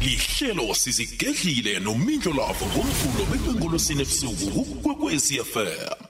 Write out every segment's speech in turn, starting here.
lihlelo sizigedlile nomindlo lavo ngomvulo bekwengolosini ebusuku kukwekwezi fm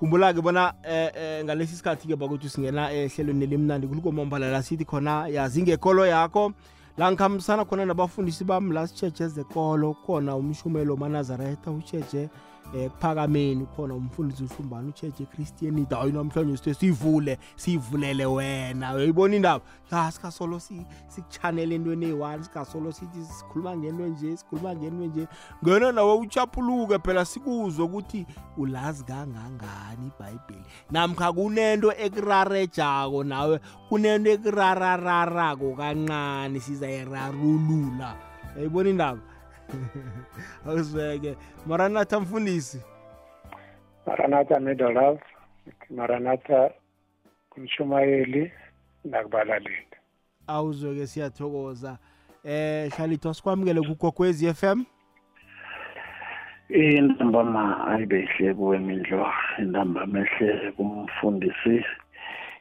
khumbula-ke bona eh, eh ngalesi sikhathi-ke bakuthi singena ehlelweni elimnandi kulukomambala la sithi khona yazi ngekolo yakho. La ngikhambisana khona nabafundisi bami la sitshetshe ezekolo khona umshumelo manazaretha utsheje eh kuphakameni khona umfundisi uhlumbana ucheche christianity hayi namhlanje sithe sivule sivulele wena. Uyayibona indaba? Ya sikasolo sikuchanele entweni eyi-one sikasolo sithi sikhuluma ngento nje sikhuluma ngento nje. Ngena nawe uchaphuluke phela sikuzwe ukuthi ulazi kangangani ibhayibheli. Namkha kunento ekurarejako nawe kunento ekurarararako kancane sizayirarulula. Yayibona indaba? Awuzweke. Maranatha mfundisi. Maranatha middle love maranatha kumshumayeli nakubalaleli. Awuzweke siyathokoza. Eh hlalithwa sikwamukele kugokwezi FM intambama ayibehle kuwe mindlo intambama ehle kumfundisi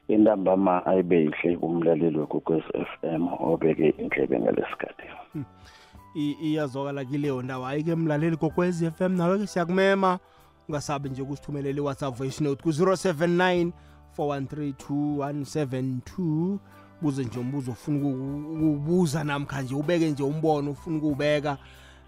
intambama ayibehle kumlaleli wegokwezi FM obeke indlebe ngalesikhathi. iyazwakala kileyo ndawo. Ayike mlaleli kokwez f m nawe-ke siyakumema. Ungasabi nje ukusithumelela i-whatsapp voice note ku-079 4132172 buze nje umbuzo ofuna ukubuza namkha nje ubeke nje umbono ufuna ukuwubeka.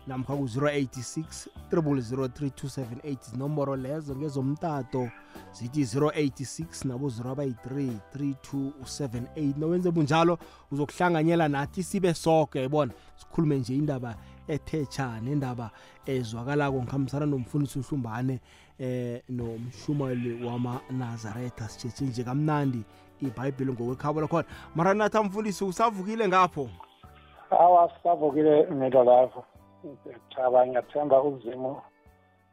Namkha ku-086 3003278 zinomboro lezo ngezomtato. Zithi 086 nabo 0 abayi-3 3278 nowenze bunjalo uzokuhlanganyela nathi sibe soke yibona sikhulume nje indaba ethecha nendaba ezwakalako ngikhambisana nomfundisi uhlumbane eh nomshumali wamanazaretha. Sitshetshe nje kamnandi ibhayibheli ngokwekhabo lakhona. Mara nathi amfundisi usavukile ngapho? Awa sisavukile milo lapho. Thaba ngiyathemba uzimo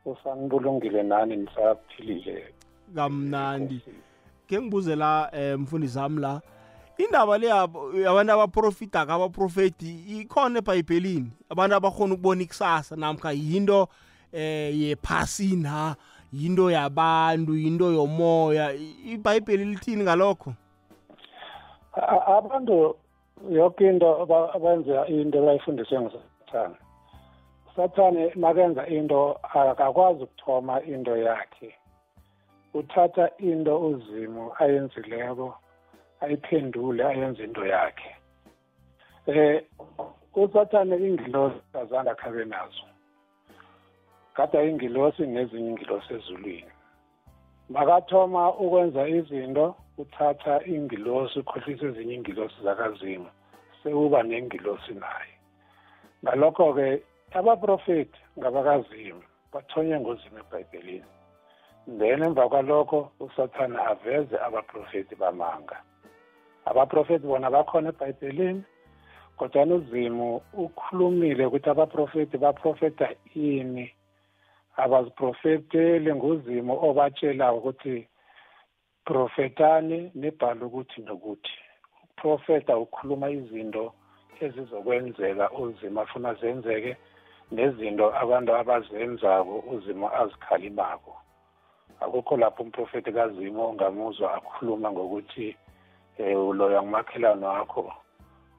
usanibulungile nani nisaphilile. Kamnandi. Ke ngibuze la um mfundisi wami la indaba le yabantu abaprofita-ke abaprofeti ikhona ebhayibhelini abantu abakhona ukubona ikusasa namkha yinto eh yephasina yinto yabantu yinto yomoya? Ibhayibheli lithini ngalokho? Abantu yonke into abenza into bayifundiswe ngusathane sathane makenza into akakwazi ukuthoma into yakhe. Uthatha into uzimo ayenzileko ayiphendule ayenze into yakhe. Eh usathane ingilosi azange akhabe nazo. Kade ingilosi nezinye ingilosi ezulwini. Makathoma ukwenza izinto uthatha ingilosi ukhohlisa ezinye ingilosi zakazimu sewuba nengilosi naye. Ngalokho-ke abaprofeti ngabakazimu bathonywe ngozimo ebhayibhelini. Then emva kwalokho usathana aveze abaprofeti bamanga. Abaprofeti bona bakhona ebhayibhelini kodwana uzimu ukhulumile ukuthi abaprofeti baprofeta ini. Abaziprofeteli nguzimu obatshelayo ukuthi profetani nibhale ukuthi nokuthi. Uprofeta ukhuluma izinto ezizokwenzeka uzima afuna zenzeke nezinto abantu abazenzako uzimo azikhalimako akukho lapho umprofeti kazimo ongamuzwa akhuluma ngokuthi um uloya ngumakhelwane wakho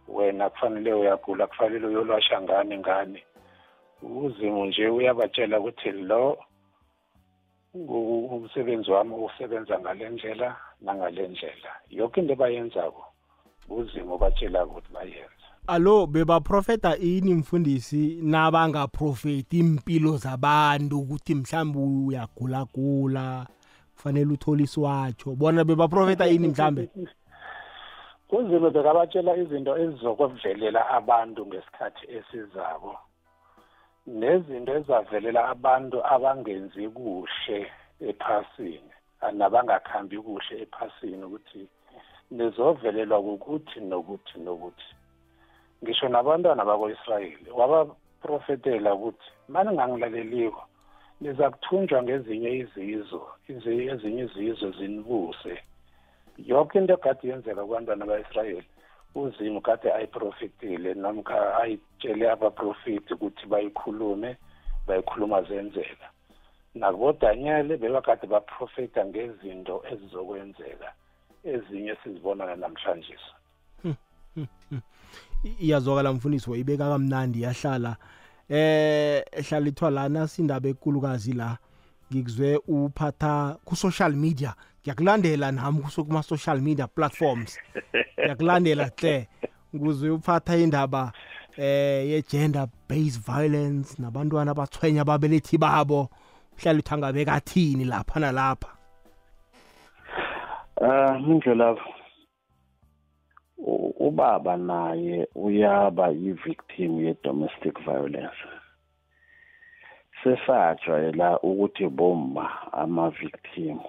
wena kufanele uyagula kufanele uyolwasha ngani ngani. Uzimu nje uyabatshela ukuthi lo umsebenzi wami usebenza ngale ndlela nangale ndlela. Yonke into bayenzako uzimu batshela ukuthi bayenza alo bebaprofeta ini mfundisi nabangaprofeti impilo zabantu ukuthi mhlawumbe uyagulagula kufanele uthole isiwatsho bona bebaprofeta ini mhlambe? Uzimo bekabatshela izinto ezizokuvelela abantu ngesikhathi esizako. Nezinto ezavelela abantu abangenzi kuhle ephasini nabangakhambi kuhle ephasini ukuthi nizovelelwa kukuthi nokuthi nokuthi. Ngisho nabantwana bako-israyeli wabaprofetela ukuthi maningangilaleliko niza kuthunjwa ngezinye izizwe ezinye izizwe zinibuse yonke into egade yenzeka kubantwana ba-israyeli uzimu kade ayiprofitile nomkha ayitshele abaprofiti ukuthi bayikhulume bayikhuluma zenzeka. Nakubodanyele bebakade baprofita ngezinto ezizokwenzeka ezinye sizibona namhlanje. iyazwakala mfundisi wayibeka kamnandi yahlala eh ehlala ithwa lana sindaba ekulukazi la ngikuzwe uphatha ku social media. Ngiyakulandela nami kuma social media platforms. Ngiyakulandela hle. Nguzwe uphatha indaba eh ye gender based violence nabantwana abathwenya ababelethi babo. Uhlala uthangabeka thini lapha nalapha? Ah indlela ubaba naye uyaba yi-victim ye-domestic violence. Sesajwayela ukuthi bomma ama-victim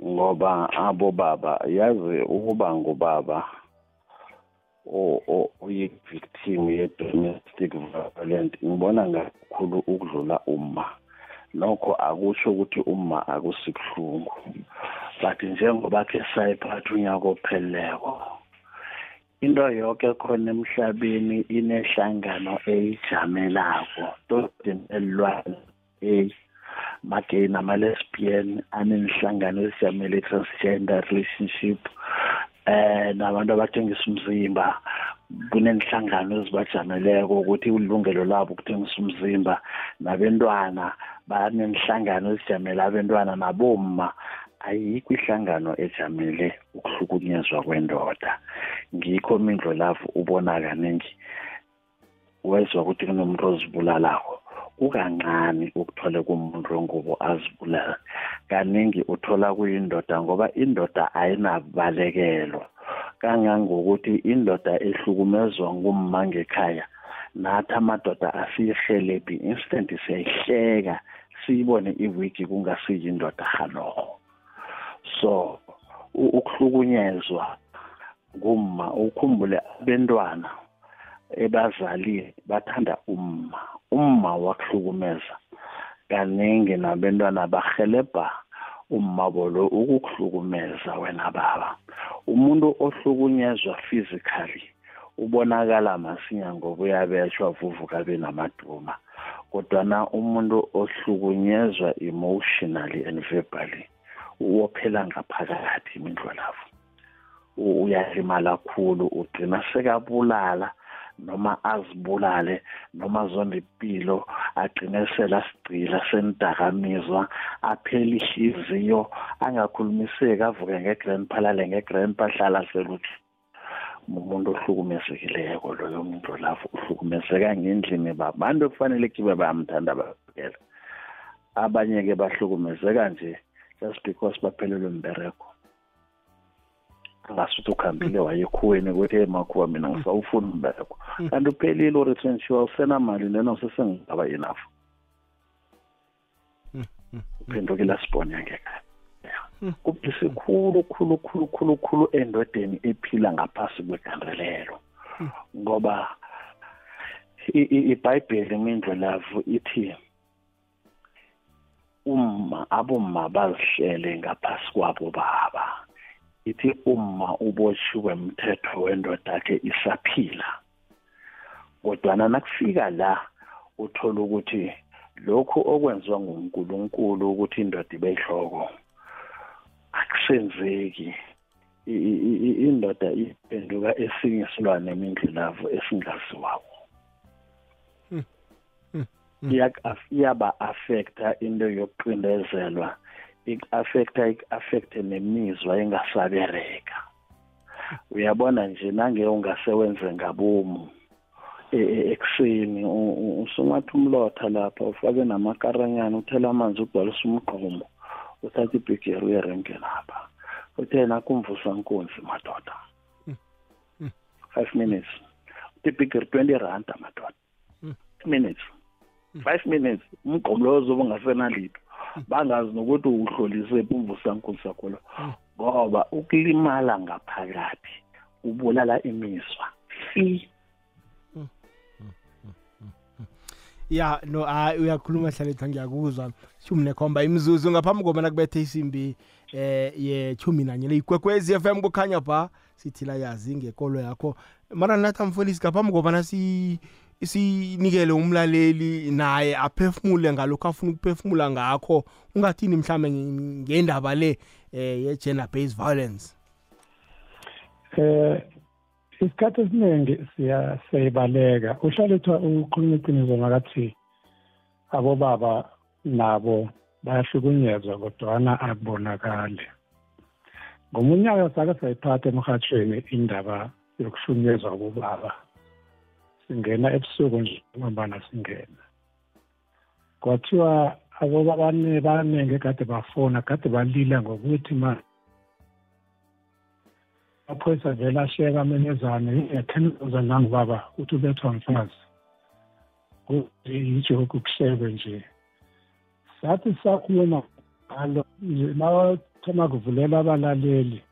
ngoba abobaba yazi ukuba ngubaba oyi-victim ye-domestic violence ngibona ngakhulu ukudlula umma. Nokho akusho ukuthi uma akusibuhlungu. But njengoba ke sayiphatha unyaka opheleleko into yonke khona emhlabeni inehlangano eyijamelako. Todin elilwane a magay nama-lesbian anenhlangano ezijamele transgender relationship eh nabantu abathengisa umzimba. Kunenhlangano ezibajameleko ukuthi ulungelo labo ukuthengisa umzimba nabentwana. Banenhlangano ezijamele abentwana naboma ayikho ihlangano ejamele ukuhlukunyezwa kwendoda. Ngikho mindlo lavu ubona kaningi wezwa ukuthi kunomuntu ozibulalako kukancane ukuthole kumuntu wengubo azibulala. Kaningi uthola kuyindoda ngoba indoda ayinabalekelo. Kangangokuthi indoda ehlukumezwa ngumma ngekhaya nathi amadoda asiyihelebhi instant siyayihleka siyibone iwiki kungasiyindoda haloho so ukuhlukunyezwa ngumma ukhumbule abentwana ebazalile bathanda umma. Umma wakuhlukumeza kaningi nabentwana bahelebha ummabolo ukukuhlukumeza wena baba. Umuntu ohlukunyezwa physically ubonakala masinya ngoba uyabeshwa vuvuka benamaduma kodwana umuntu ohlukunyezwa emotionally and verbally uwophela ngaphakathi imindlolavu uyalimala kakhulu ugcina sekabulala noma azibulale noma zonde impilo agcine selasigcila senidakamizwa aphela ihliziyo angakhulumiseki avuke ngegrandpa lale ngegrandpa hlala seluthi umuntu ohlukumezekileko loyo muntu lapho uhlukumezeka ngendlini babantu kufanele kibe bayamthanda babukela abanye-ke bahlukumezeka nje just because baphelelwe mbereko. Angasuthi ukhambile wayekhuweni ukuthi hey makhuwa mina ngisawufuna umbereko. Kanti uphelile uretrenchiwa usenamali lena usesengaba enough. Uphendukile sibone ngekhaya kubhisi khulu khulu khulu khulu khulu endodeni ephila ngaphasi kwegandelelo. Ngoba ibhayibheli imindlo lavu ithi uma abomma bazihlele ngaphasi kwabo baba ithi uma uboshiwe umthetho wendoda yakhe isaphila kodwana nakufika la uthola ukuthi lokhu okwenziwa nguNkulunkulu ukuthi indoda ibe ihloko akusenzeki indoda iphenduka esinye silwane hmm. hmm. Iyaba affecta into yokuqindezelwa ik-affecta ik-affecte nemizwa engasabereka. Uyabona nje nange ungasewenze ngabomu e, e, ekuseni usungathi umlotha lapha ufake namakaranyana uthela amanzi ugcwalisa umgqumo uthatha ibhigeri uyerenke lapha. Uthe nakumvusa nkunzi madoda. Five minutes. Uthi ibhigeri twenty randa madoda. Minutes. Five minutes umgqomo lowo zobe ungasenalitho bangazi nokuthi uhlolise umvusankulu sakho lo ngoba ukulimala ngaphakathi ubulala imizwa fi ya no hayi uyakhuluma hlaletha ngiyakuzwa. Shumi nekhomba imzuzu ngaphambi kobana kubethe isimbi eh ye-chumi nanye leyigwekwezi FM kukhanya ba sithi la yazi ngekolo yakho. Mara nathi amfundisi ngaphambi kobana si sinikele umlaleli naye aphefumule ngalokho afuna ukuphefumula ngakho ungathini mhlambe ngendaba le eh ye gender based violence? Eh isikhathi esiningi siyayibaleka. Uhlalethwa ukhulunywa iqiniso makathi abobaba nabo bayahlukunyezwa kodwana akubonakali. Ngomunyaka sake sayiphatha emhathweni indaba yokuhlukunyezwa kobaba singena ebusuku nje ngombana singena kwathiwa abobabane baningi kade bafona kade balila ngokuthi ma amaphoyisa vele ashiyeka amenyezane nge-ten thousand nangubaba uthi ubethwa mfazi. Yijoke kuhlekwe nje. Sathi sakhuluma ngalo mathoma kuvulela abalaleli.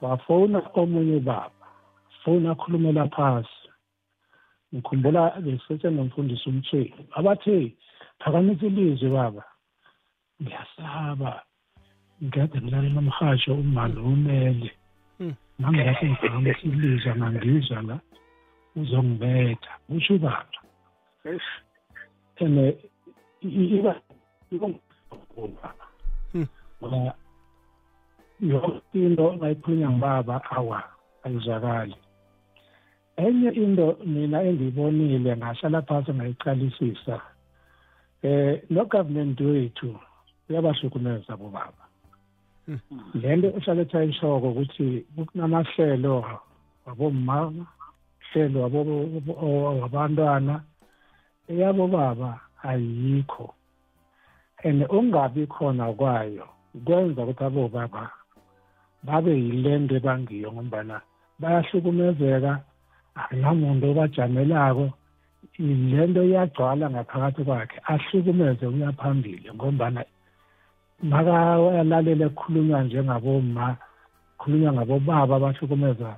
Wafowuna omunye ubaba fowuna akhulumela phasi. Ngikhumbula besetse nomfundisi umthweni abathe phakamisa ilizwi baba. Ngiyasaba. Ngikade ngilalela umhasho umali umele mangilapho ngiphakamisa ilizwi angangizwa la uzongibetha. Kusho ubaba. And iba ngoba yonke into ngayikhulunywa ngibaba awa ayizwakali. Enye into mina engiyibonile ngahlala phasi ngayiqalisisa eh lo government wethu uyabahlukumeza bobaba. Lento ehlale ayishoko ukuthi kunamahlelo wabomama hlelo wabantwana. Eyabo baba ayikho. And ungabi khona kwayo kwenza ukuthi abobaba babe yilento ebangiyo ngombana bayahlukumezeka. Akunamuntu obajamelako lento iyagcwala ngaphakathi kwakhe ahlukumeze uya phambili ngombana makalalela kukhulunywa njengaboma khulunywa ngabobaba abahlukumeza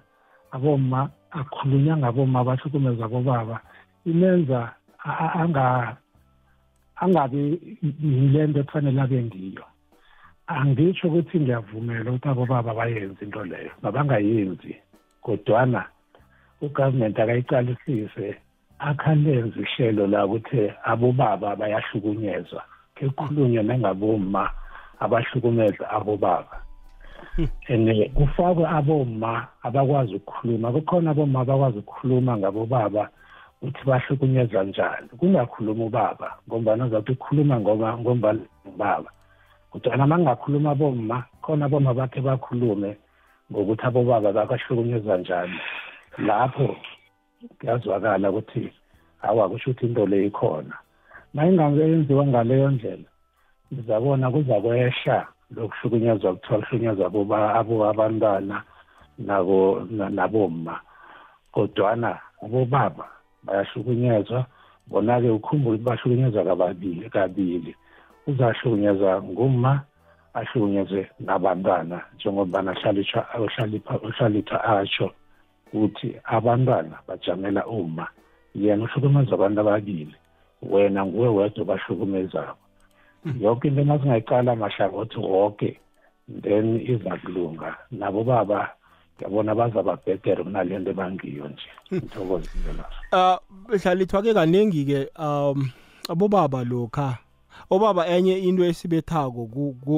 aboma akhulunywa ngaboma abahlukumeza abobaba imenza angabi yilento ekufanele abe ngiyo. Angisho ukuthi ngiyavumela ukuthi abobaba bayenze into leyo mabangayenzi kodwana ugovernment akayiqalisise akhalenze ihlelo la ukuthi abobaba bayahlukunyezwa kekhulunywe nangaboma abahlukumeza abobaba. And kufakwe aboma abakwazi ukukhuluma kukhona aboma abakwazi ukukhuluma ngabobaba ukuthi bahlukunyezwa njani kungakhuluma ubaba ngombana uzathi ukhuluma ngoba ngombana ubaba. Kodwana uma kungakhuluma aboma khona aboma bakhe bakhulume ngokuthi abobaba bakahlukunyezwa njani. Lapho kuyazwakala ukuthi awa kusho ukuthi into le ikhona. Ma ingayenziwa ngaleyo ndlela ngizabona kuza kwehla lokuhlukunyezwa kuthiwa kuhlukunyezwa abo abantwana nabo naboma kodwana abobaba bayahlukunyezwa bona-ke ukhumbule ukuthi bahlukunyezwa kababili kabili. Uzahlukunyezwa nguma ahlukunyezwe nabantwana njengobana uhlalipha atsho. Ukuthi abantwana bajamela uma. Yena uhlukumeza abantu ababili wena nguwe wedwa obahlukumezako. Hmm. yonke into masingayiqala mahlangothi woke then izakulunga. Nabo baba ngiyabona bazaba bhetere kunale nto ebangiyo nje. Hmm. ngithokozile lapho uh behlalithwa ke kaningi ke um abobaba lokha obaba enye into esibethako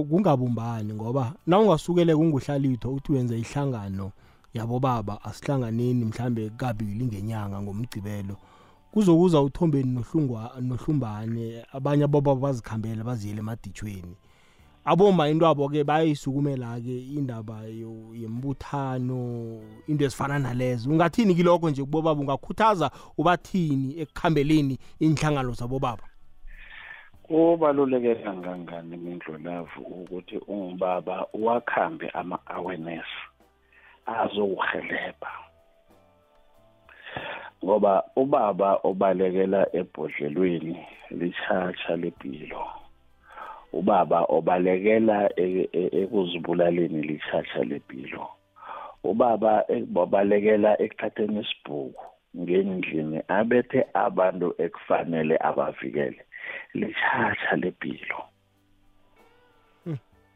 kungabumbani ngoba na ungasukele kunguhlalithwa uthi wenza ihlangano yabobaba asihlanganeni mhlambe kabili ngenyanga ngomgcibelo. Kuzokuza uthombeni nohlumbane abanye abobaba bazikhambela baziyele emaditshweni. Aboma into abo ke bayayisukumela ke indaba yembuthano into ezifana nalezo. Ungathini kiloko nje kubobaba? Ungakhuthaza ubathini ekukhambeleni inhlangano zabobaba? Kubaluleke kangangani mindlulavu ukuthi ungubaba wakhambe ama-awareness? Azokuhelebha ngoba ubaba obalekela ebhodlelweni lichacha lempilo ubaba obalekela e, e, ekuzibulaleni lichacha lempilo ubaba obalekela ekuthatheni isibhuku ngendlini abethe abantu ekufanele abavikele lichacha lempilo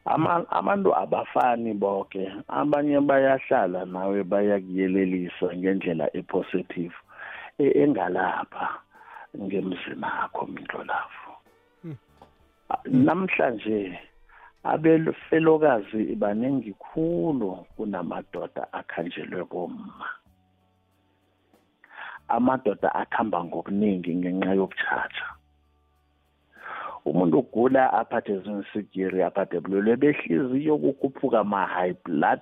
abantu abafani bonke abanye bayahlala nawe bayakuyelelisa ngendlela epositive e, engalapha ngemzini akho mindlolavu hmm. namhlanje abefelokazi baningi khulu kunamadoda akhanjelwe bomma. Amadoda akhamba ngokuningi ngenxa yokutshatsha umuntu ugula aphathe zinsigiri aphathe bulwelwe behliziyo kukhuphuka ama-high blood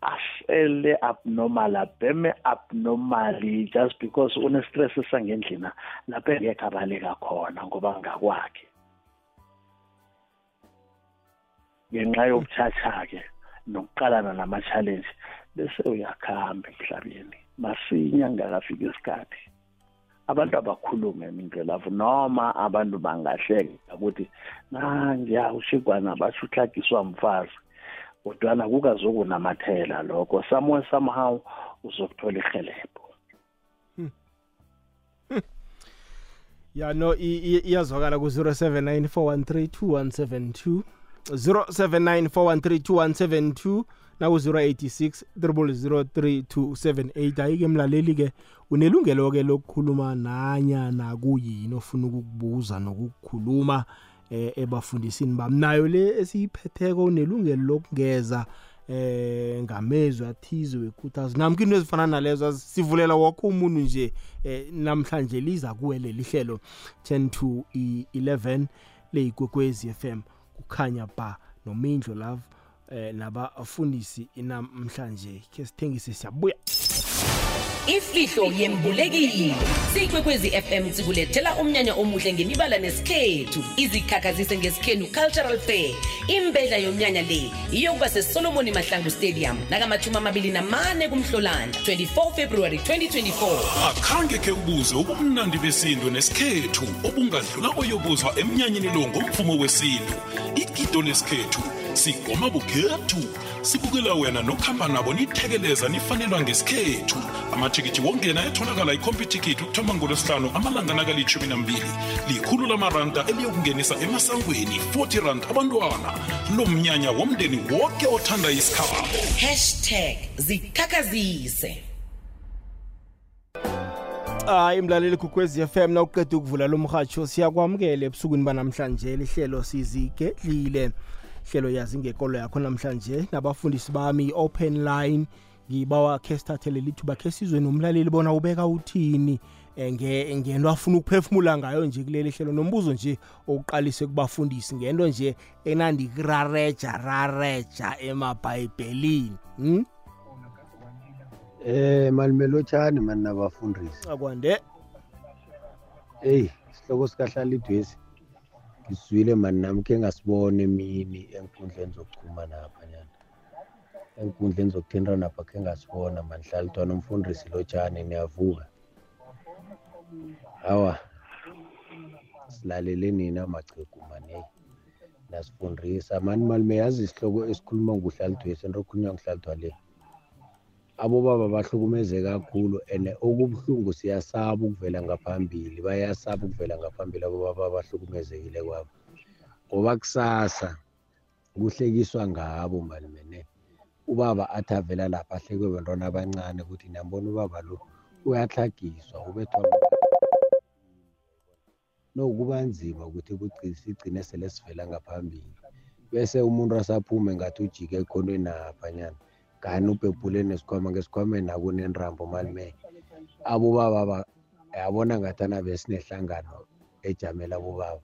afele abnormal abheme abnormally just because une-stress sangendlina lapho engekho abaleka khona ngoba ngakwakhe. Ngenxa yokutshatsha-ke nokuqalana nama-challenge bese uyakhamba emhlabeni. Masinya ngakafika isikhathi. Abantu abakhulume mindlelavu noma abantu bangahleka ukuthi nangiya ushigwana basho uhlagiswa mfazi kodwana kukazokunamathela lokho somewhere somehow uzokuthola ihelebho ya no i- i- iyazwakala ku-079 413 2172 079 413 naku-086 3003278 hayi-ke mlaleli-ke unelungelo-ke lokukhuluma nanyana kuyini ofuna ukukubuza nokukukhuluma eh ebafundisini bami. Nayo le esiyiphetheko unelungelo lokungeza eh ngamezwi athize wekhuthazi namkho into ezifana nalezo sivulela woke umuntu nje eh namhlanje liza kuwe leli hlelo 10 to i- 11 leyigwekwezi FM kukhanya ba nomindlo love. Eh nabafundisi namhlanje ke sithengise siyabuya ifihlo yembulekile. Siyikwekwezi fm sikulethela umnyanya omuhle ngemibala nesikhethu. Izikhakhazise ngesikhenu cultural fair. Imbedla yomnyanya le iyokuba sesolomoni mahlangu stadium nakamathumi amabili namane kumhlolanda 24 february 2024 akhange khe ubuze ubumnandi besintu nesikhethu obungadlula oyobuzwa emnyanyeni lo ngomvumo wesintu. Igido lesikhethu sigoma bukhethu. Sibukela wena nokuhamba nabo nithekeleza nifanelwa ngesikhethu. Amathikithi wongena etholakala ikhompyuthikithi ukuthoma ngolwesihlanu amalanga nakalitshumi nambili. Likhulu lamaranda eliyokungenisa emasangweni 40 rand abantwana. Lo mnyanya womndeni wonke othanda isikhabo. Hashtag zikhakhazise. Hayi mlaleli kukwezi FM nawuqeda ukuvula lo mhatsho siyakwamukela ebusukwini banamhlanje lihlelo sizigedlile. Hlelo yazi ngekolo yakho namhlanje nabafundisi bami open line ngibawa khe sithathele lithuba khe sizwe nomlaleli bona ubeka uthini eh, nge ngento afuna ukuphefumula ngayo nje kuleli hlelo nombuzo nje oqalise kubafundisi ngento nje enandi kurareja rareja emabhayibhelini hm Eh malimelotshani mani nabafundisi. akwande Hey, sihloko sikahlala idwesi. Ngiswile mani nami ke ngasibone emini enkundleni zokuchumana lapha nyana. Enkundleni zokuthintana lapha ke ngasibona mani hlala ntwana umfundisi lotshani niyavuka. Hawa. Silalele nina machegu mani hey. Nasifundisa mani malimeyazi isihloko esikhuluma ngokuhlala idwesi into okukhulunywa ngohlala le. Abobaba bahlukumeze kakhulu and okubuhlungu siyasaba ukuvela ngaphambili bayasaba ukuvela ngaphambili abobaba abahlukumezekile kwabo. Ngoba kusasa kuhlekiswa ngabo malimene ubaba athi avela lapha ahlekwe bantwana abancane ukuthi niyambona ubaba lo uyahlagiswa ubethwa no kuba nzima ukuthi kugci- sigcine sele sivela ngaphambili. Bese umuntu asaphume ngathi ujike ekhonweni naphanyana kani ubhebhule nesikhwama ngesikhwameni akunenrambo malime abobaba yabona ngathana besinehlangano ejamela abobaba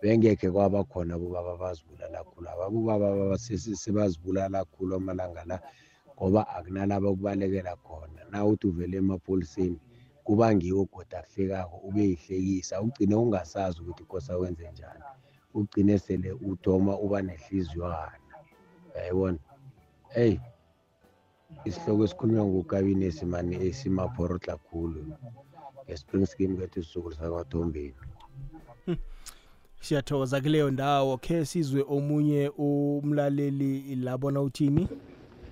bengekhe kwaba khona abobaba bazibulala khulu. Aba abobaba baba sesi- sebazibulala khulu amalanga la ngoba akunalaba kubalekela khona. Na uthi uvele emapoliseni kuba ngiwo goda akuhlekako ube yihlekisa ugcine ungasazi ukuthi kosa wenze njani. Ugcine sele uthoma uba nehliziywana. Uyayibona eyi. Isihloko esikhulunywa ngukabini esimane esimaphorotla khulu nge-spring scheme kethu isisukulu sakwadombeni siyathokoza kuleyo ndawo khe sizwe omunye umlaleli labona uthini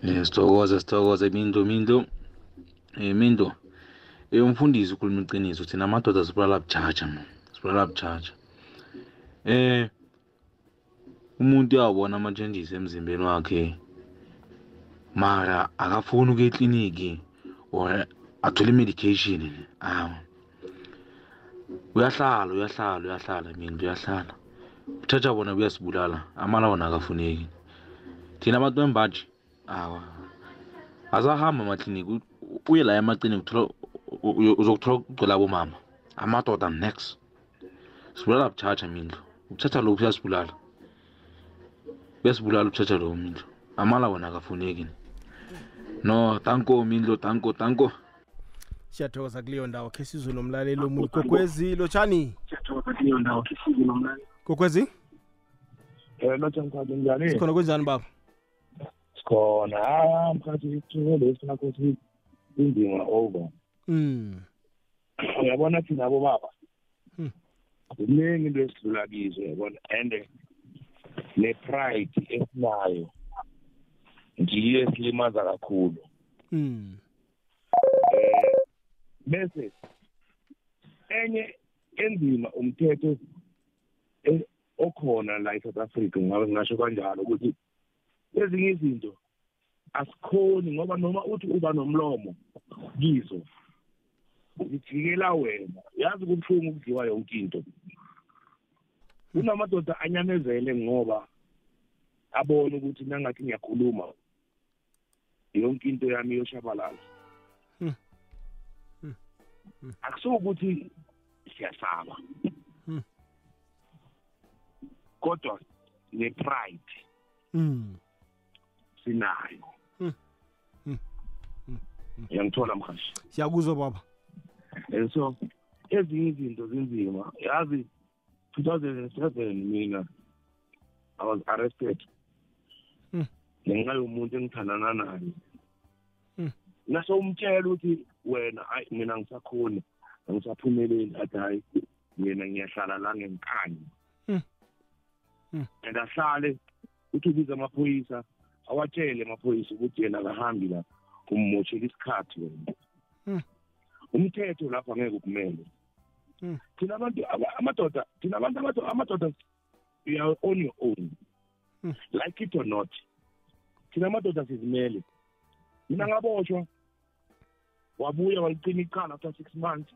Eh sithokoze sithokoze Mindo Mindo. Eh Mindo. Eh umfundisi ukhuluma iqiniso thina amadoda sibulala buchacha man. Sibulala buchacha. Eh umuntu uyawubona ama changes emzimbeni wakhe mara akafuni ukuya ekliniki or athole medication. Awu uyahlala uyahlala uyahlala mina uyahlala. Uthatha bona kuyasibulala amala wona akafuneki. Thina abantu bembaji awa. Azahamba amakliniki uye la u- uzokuthola kugcwela abomama. Amadoda next sibulala butshatsha mindlu ubutshatsha lobu uyasibulala. Uyasibulala ubutshatsha lobu mindlu amala wona akafuneki no tanko mindlu tanko tanko. Siyathokoza kuleyo ndawo khe sizwe nomlaleli omunye kokwezi lotshani? Kokwezi? Um njani? Sikhona kwenjani baba? Sikhona. Hayi mkhathi ithukele sinakho indima over. Mm uyabona thina baba Hmm. ziningi into esidlula kizo yabona and ne-pride esinayo ngiyo esilimaza kakhulu. Mm eh bese enye enzima umthetho e- okhona la eSouth Africa ngabe ngisho kanjalo ukuthi ezinye izinto asikhoni ngoba noma uthi uba nomlomo kizo zijikela wena. Yazi kubuhlungu ukudliwa yonke into. Kunamadoda anyamezele ngoba abone ukuthi nangathi ngiyakhuluma. Yonke into yami yoshabalala. Hmm. Hmm. Hmm. akusukuthi siyasaba. Kodwa ne-pride sinayo. Uyangithola mhashi siyakuzwa baba. And so ezinye izinto zinzima. Yazi 2007 mina i was arrested. Ngenxa yomuntu engithandana naye. Hmm. naso umtshela ukuthi wena ayi mina ngisakhona angisaphumeleli athi hayi mina ngiyahlala la ngenkani. Hmm. Hmm. and ahlale uthi ubiza amaphoyisa awatshele amaphoyisa ukuthi yena akahambi la ummoshela isikhathi wena. Umthetho lapho angeke ukumele. Thina abantu aba- amadoda thina abantu amadoda you are on your own. Like it or not thina amadoda sizimele mina ngaboshwa wabuya walicima icala after six months.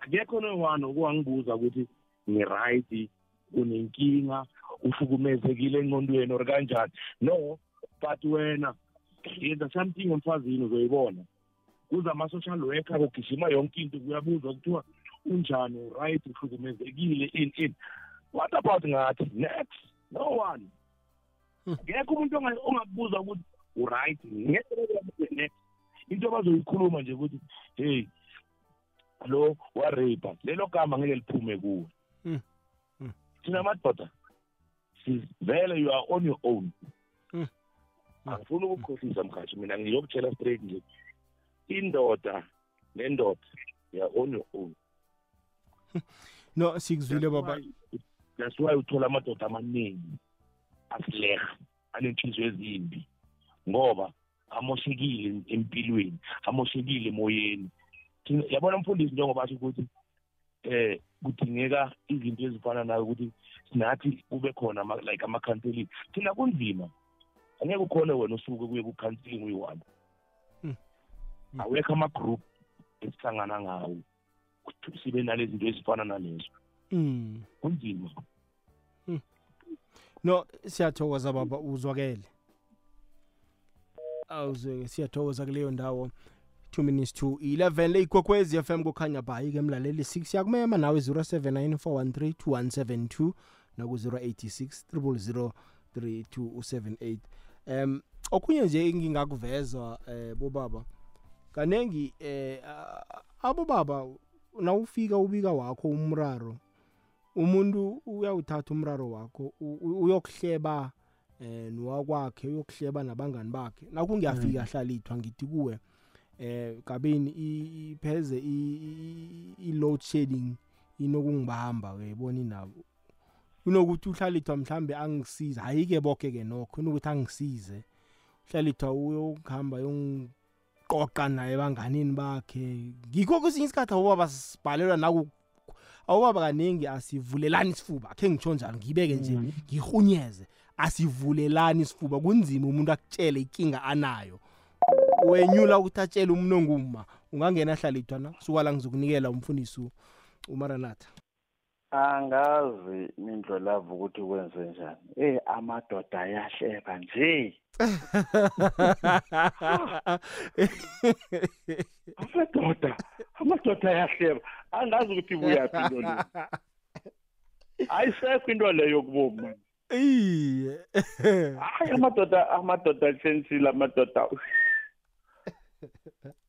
Akekho nowani okuwangibuza ukuthi ngi-right unenkinga uhlukumezekile engqondweni or kanjani. No but wena yenza something emfazini uzoyibona. Kuza ama-social worker kugijima yonke into kuyabuzwa kuthiwa unjani uright uhlukumezekile in in. What about ngathi next? No one. Hmm. Ngekho umuntu onga- ongakubuza ukuthi uright ngeke next. Into abazoyikhuluma nje ukuthi hey lo warape lelo gama ngeke liphume kuwe. Hmm. Hmm. thina madoda si- vele you are on your own. Hmm. angifuni ukukhohlisa mkhathi. Mina ngiyokutshela straight nje indoda nendoda you are on your own. No sikuzwile baba. that's why uthola amadoda amaningi. Asileha anenhliziyo ezimbi ngoba amoshekile empilweni amoshekile emoyeni. Yabona mfundisi njengoba asho ukuthi eh kudingeka izinto ezifana nayo ukuthi sinathi kube khona like ama-counseling thina kunzima angeke ukhone wena usuke kuye ku-counseling uyi-one. Hmm. Hmm. awekho ama-group esihlangana ngawo sibe nalezi zinto ezifana nalezo. Mm kunzima. No siyathokoza baba uzwakele. Awuzwe siyathokoza kuleyo ndawo. 2 minutes to 11 le ikwekwezi FM kukhanya bhayi ke mlaleli 6 yakumema nawe 0794132172 naku 086 0003278 um okunye nje engingakuveza eh bobaba kanengi eh abobaba abo baba nawufika ubika wakho umraro umuntu uyawuthatha umraro wakho u- u- uyokuhleba eh nowakwakhe uyokuhleba nabangani bakhe. Nakungiyafika hlalithwa ngithi kuwe eh kabini i- ipheze i- i- i-load shedding inokungibamba uyayibona inabo? Kunokuthi uhlalithwa mhlambe angisize hayi-ke boke-ke nokho kunokuthi angisize. Uhlalithwa uyokuhamba yongiqoqa naye ebanganini bakhe. Ngikho kwesinye isikhathi abobaba sibhalelwa naku awubaba kaningi asivulelani isifuba khe ngitsho njalo ngibeke nje ngihunyeze asivulelani isifuba. Kunzima umuntu akutshele inkinga anayo. Wenyula ukuthi atshele umuntu onguma ungangena hlalithwana suka la ngizokunikela umfundisi umaranatha. Angazi mindlolavu ukuthi kwenze njani. Eh amadoda ayahleba nje. Amadoda amadoda ayahleba angazi ukuthi buyaphi into leyo ayisekho into leyo kubomi mani iye. Hayi amadoda amadoda atshentshile amadoda.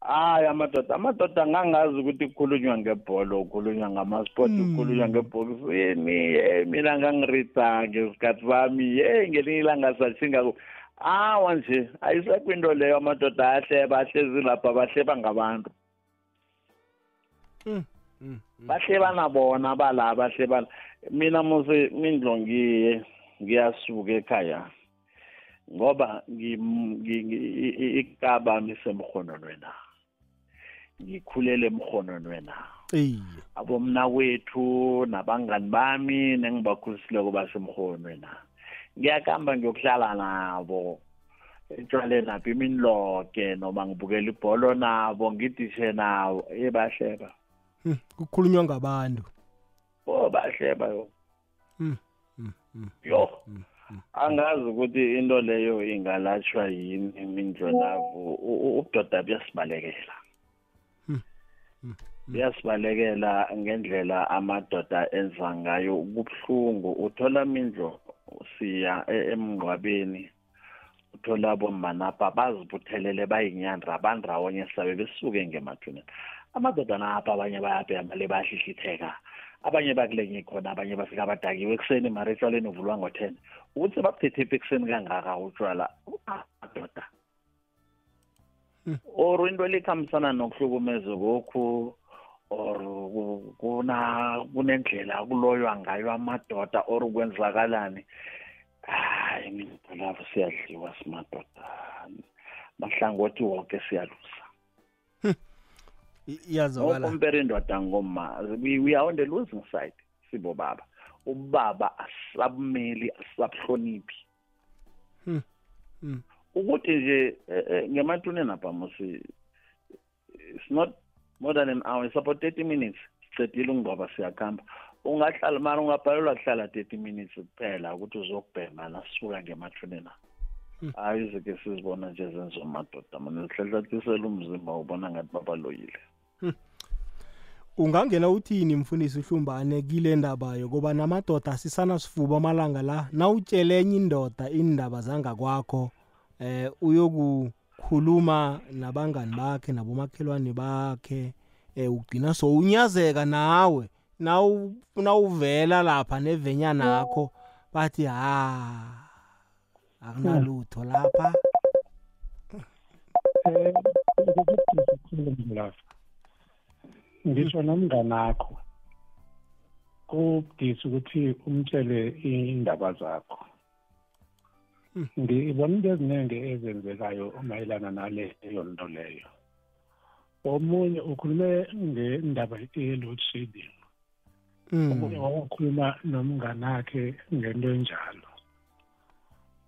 Hayi amadoda amadoda angangazi ukuthi kukhulunywa ngebholo kukhulunywa ngamasport kukhulunywa ngebhokisini ye mina ngangirida ngesikhathi sami ye ngelinye ilanga sashinga awa nje ayisekho into leyo amadoda ayahleba ahlezi lapha bahleba ngabantu. Bahlebana bona bala bahlebana mina mose mindlo ngiye ngiyasuka ekhaya. Ngoba ikaba misemhononwena ngikhulele emhononwena abomna kwethu nabangani bami nengibakhulisileko basemhononwena ngiyakamba ngiyokuhlala nabo etshwaleni apha imini loke noma ngibukela ibholo nabo ngidishe nabo. Ebahleba kukhulunywa ngabantu. Oh bahleba yo Hmm, hmm, hmm, yo hmm, hmm. angazi ukuthi into leyo ingalatshwa yini imindlolavu ubudoda buyasibalekela Hmm, hmm, buyasibalekela ngendlela amadoda enza ngayo kubuhlungu. Uthola mindlo siya e- emngcwabeni uthola bomanapha bazibuthelele bayinyandra bandrawonye sabe besuke ngemathuneni amadoda napha abanye bayabhema le bayahlihlitheka abanye bakulenye khona abanye bafika badakiwe. Ekuseni mara etshwaleni uvulwa ngo-ten. Ukuthi babuthethe ekuseni kangaka utshwala? Amadoda. Hmm. or into elikhambisana nokuhlukumeza kokhu or ku- kuna kunendlela kuloywa ngayo amadoda or kwenzakalani? Hayi mina lapho siyadliwa simadoda. Mahlangothi wonke siyalusa I- iyazwakala okompera indoda ngoma we, we are on the losing side sibo baba ubaba asabumeli asabuhloniphi Hmm. Hmm. ukuthi nje eh, eh, ngematuneni apha musi it's not more than an hour it's about 30 minutes sicedile ukungcwaba siyakhamba ungahlala mara ungabhalelwa kuhlala 30 minutes kuphela ukuthi uzokubhema nasuka ngemathuneni Hmm. hayi izike sizibona nje zenziwa amadoda mana zihlahlatisela umzimba ubona ngathi babaloyile ungangena uthini mfundisi uhlumbane kile ndaba yokuba namadoda asisana sifuba amalanga la nawutshele enye indoda indaba zangakwakho eh uyokukhuluma nabangani bakhe nabomakhelwane bakhe eh ugcina sowunyazeka nawe nawu nawuvela lapha nevenyana yakho bathi ha akunalutho lapha. Lapha ngisho nomnganakho kubudisi ukuthi umtshele indaba zakho. Ngibona into eziningi ezenzekayo mayelana naleyo nto leyo. Omunye ukhulume ngendaba ye-load shedding omunye wawakhuluma nomnganakhe ngento enjalo.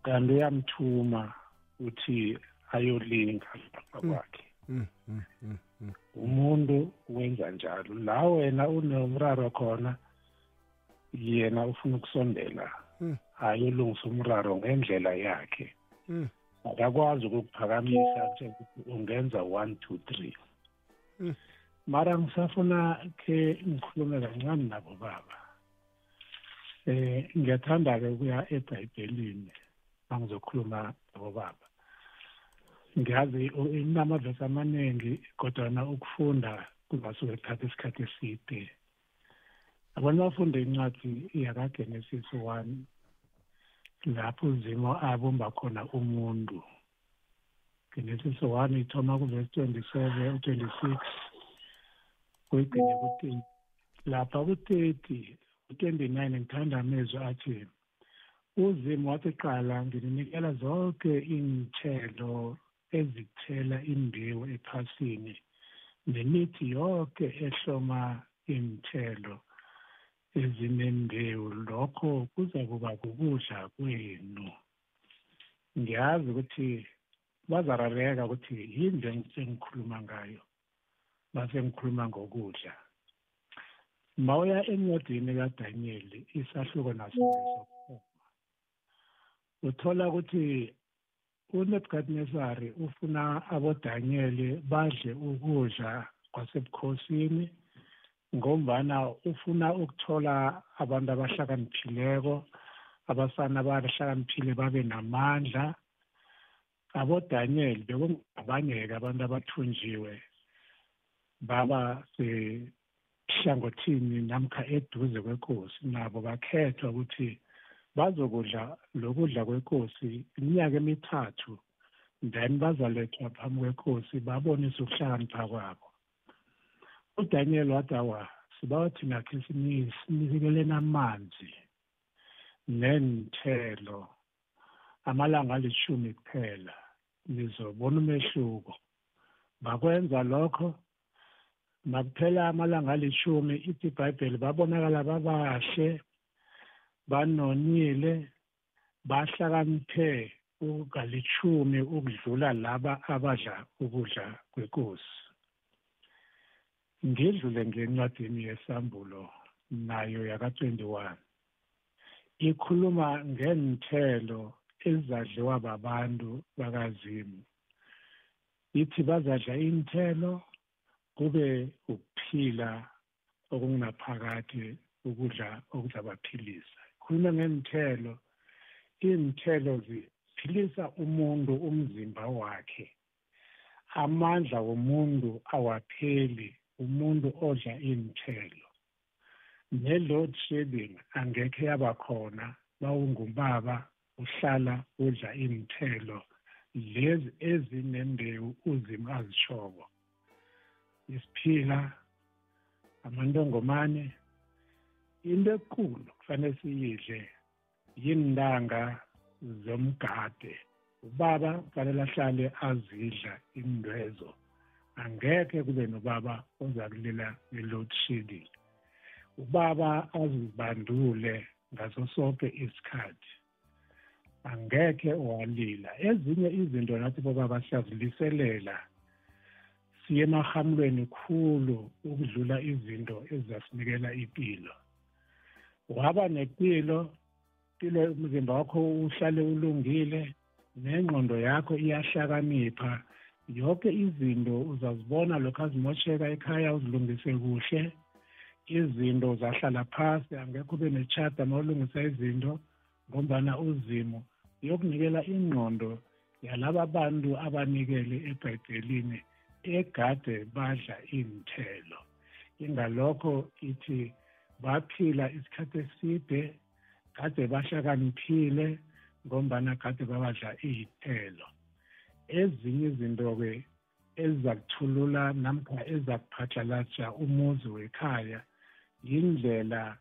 Kanti uyamthuma ukuthi ayolinga lapha kwakhe. Mm, mm, mm, mm. Umuntu wenza njalo la wena unomraro khona yena ufuna ukusondela Mm. ayolungisa umraro ngendlela yakhe Mm. akakwazi ukukuphakamisa ukuthi ungenza one two three Mm. mara ngisafuna ke ngikhulume kancane nabo baba eh ngiyathanda-ke ukuya ebhayibhelini mangizokhuluma nabo baba ngiyazi inamavesi amaningi kodwana ukufunda kungasuke kuthatha isikhathi eside. Abantu bafunde incwadi yakagenesis one lapho uzimo abumba khona umuntu. Genesis one ithoma kuvesi twenty-seven twenty-six kuyigcine ku-thirty. Lapha ku-thirty u-twenty-nine ngithanda amezwi athi uzimo wathi qala ngininikela zonke iy'nthelo ezithela imbewu ephasini nemithi yonke ehloma imthelo ezinembewu. Lokho kuza kuba kukudla kwenu. Ngiyazi ukuthi bazarareka ukuthi yini engikhuluma ngayo base ngikhuluma ngokudla. Mawuya encwadini kaDaniel isahluko naso sokuphuma uthola ukuthi uNebukadnezar ufuna aboDaniel badle ukudla kwasebukhosini ngombana ufuna ukuthola abantu abahlakaniphileko abasana abahlakaniphile babe namandla. aboDaniel bekungabangeka abantu abathunjiwe baba sehlangothini namkha eduze kwenkosi nabo bakhethwa ukuthi bazokudla lokudla kwenkosi iminyaka emithathu then bazalethwa phambi kwenkosi babonise ukuhlakanipha kwabo. uDaniel wathi awa sibawa thina khe sinikeleni amanzi nenithelo amalanga alishumi kuphela nizobona umehluko. Bakwenza lokho makuphela amalanga alishumi ithi ibhayibheli babonakala babahle. Banonile bahlakaniphe ukalichumi ukudlula laba abadla ukudla kwenkosi ngidlule ngencwadini yesambulo nayo yaka-21 ikhuluma ngenithelo ezadliwa babantu bakazimu. Ithi bazadla inithelo kube ukuphila okungaphakathi ukudla okuzabaphilisa khuluma ngenithelo inithelo ziphilisa umuntu umzimba wakhe. Amandla womuntu awapheli umuntu odla inithelo ne-load shedding angekhe yaba khona bawungubaba uhlala udla inithelo lezi ezinembewu uzima azishoko isiphila amantongomane. Into ekulu kufanele siyidle yintanga zomgade. Ubaba kufanele ahlale azidla indwezo angekhe kube nobaba oza kulela nge-load shedding ubaba azibandule ngaso sonke isikhathi. Angekhe walila. Ezinye izinto nathi bobaba siyaziliselela siye emahamlweni khulu ukudlula izinto ezasinikela impilo waba nempilo impilo umzimba wakho uhlale ulungile nengqondo yakho iyahlakanipha. Yonke izinto uzazibona lokho azimosheka ekhaya uzilungise kuhle. Izinto zahlala phasi angekho ube nechata mawulungisa izinto ngombana uzimo yokunikela ingqondo yalaba bantu abanikele ebhayibhelini egade badla inthelo ingalokho ithi baphila isikhathi eside kade bahlakaniphile ngombana kade babadla iy'thelo. Ezinye izinto-ke ezizakuthulula namkha ezakuphathalatsha umuzi wekhaya yindlela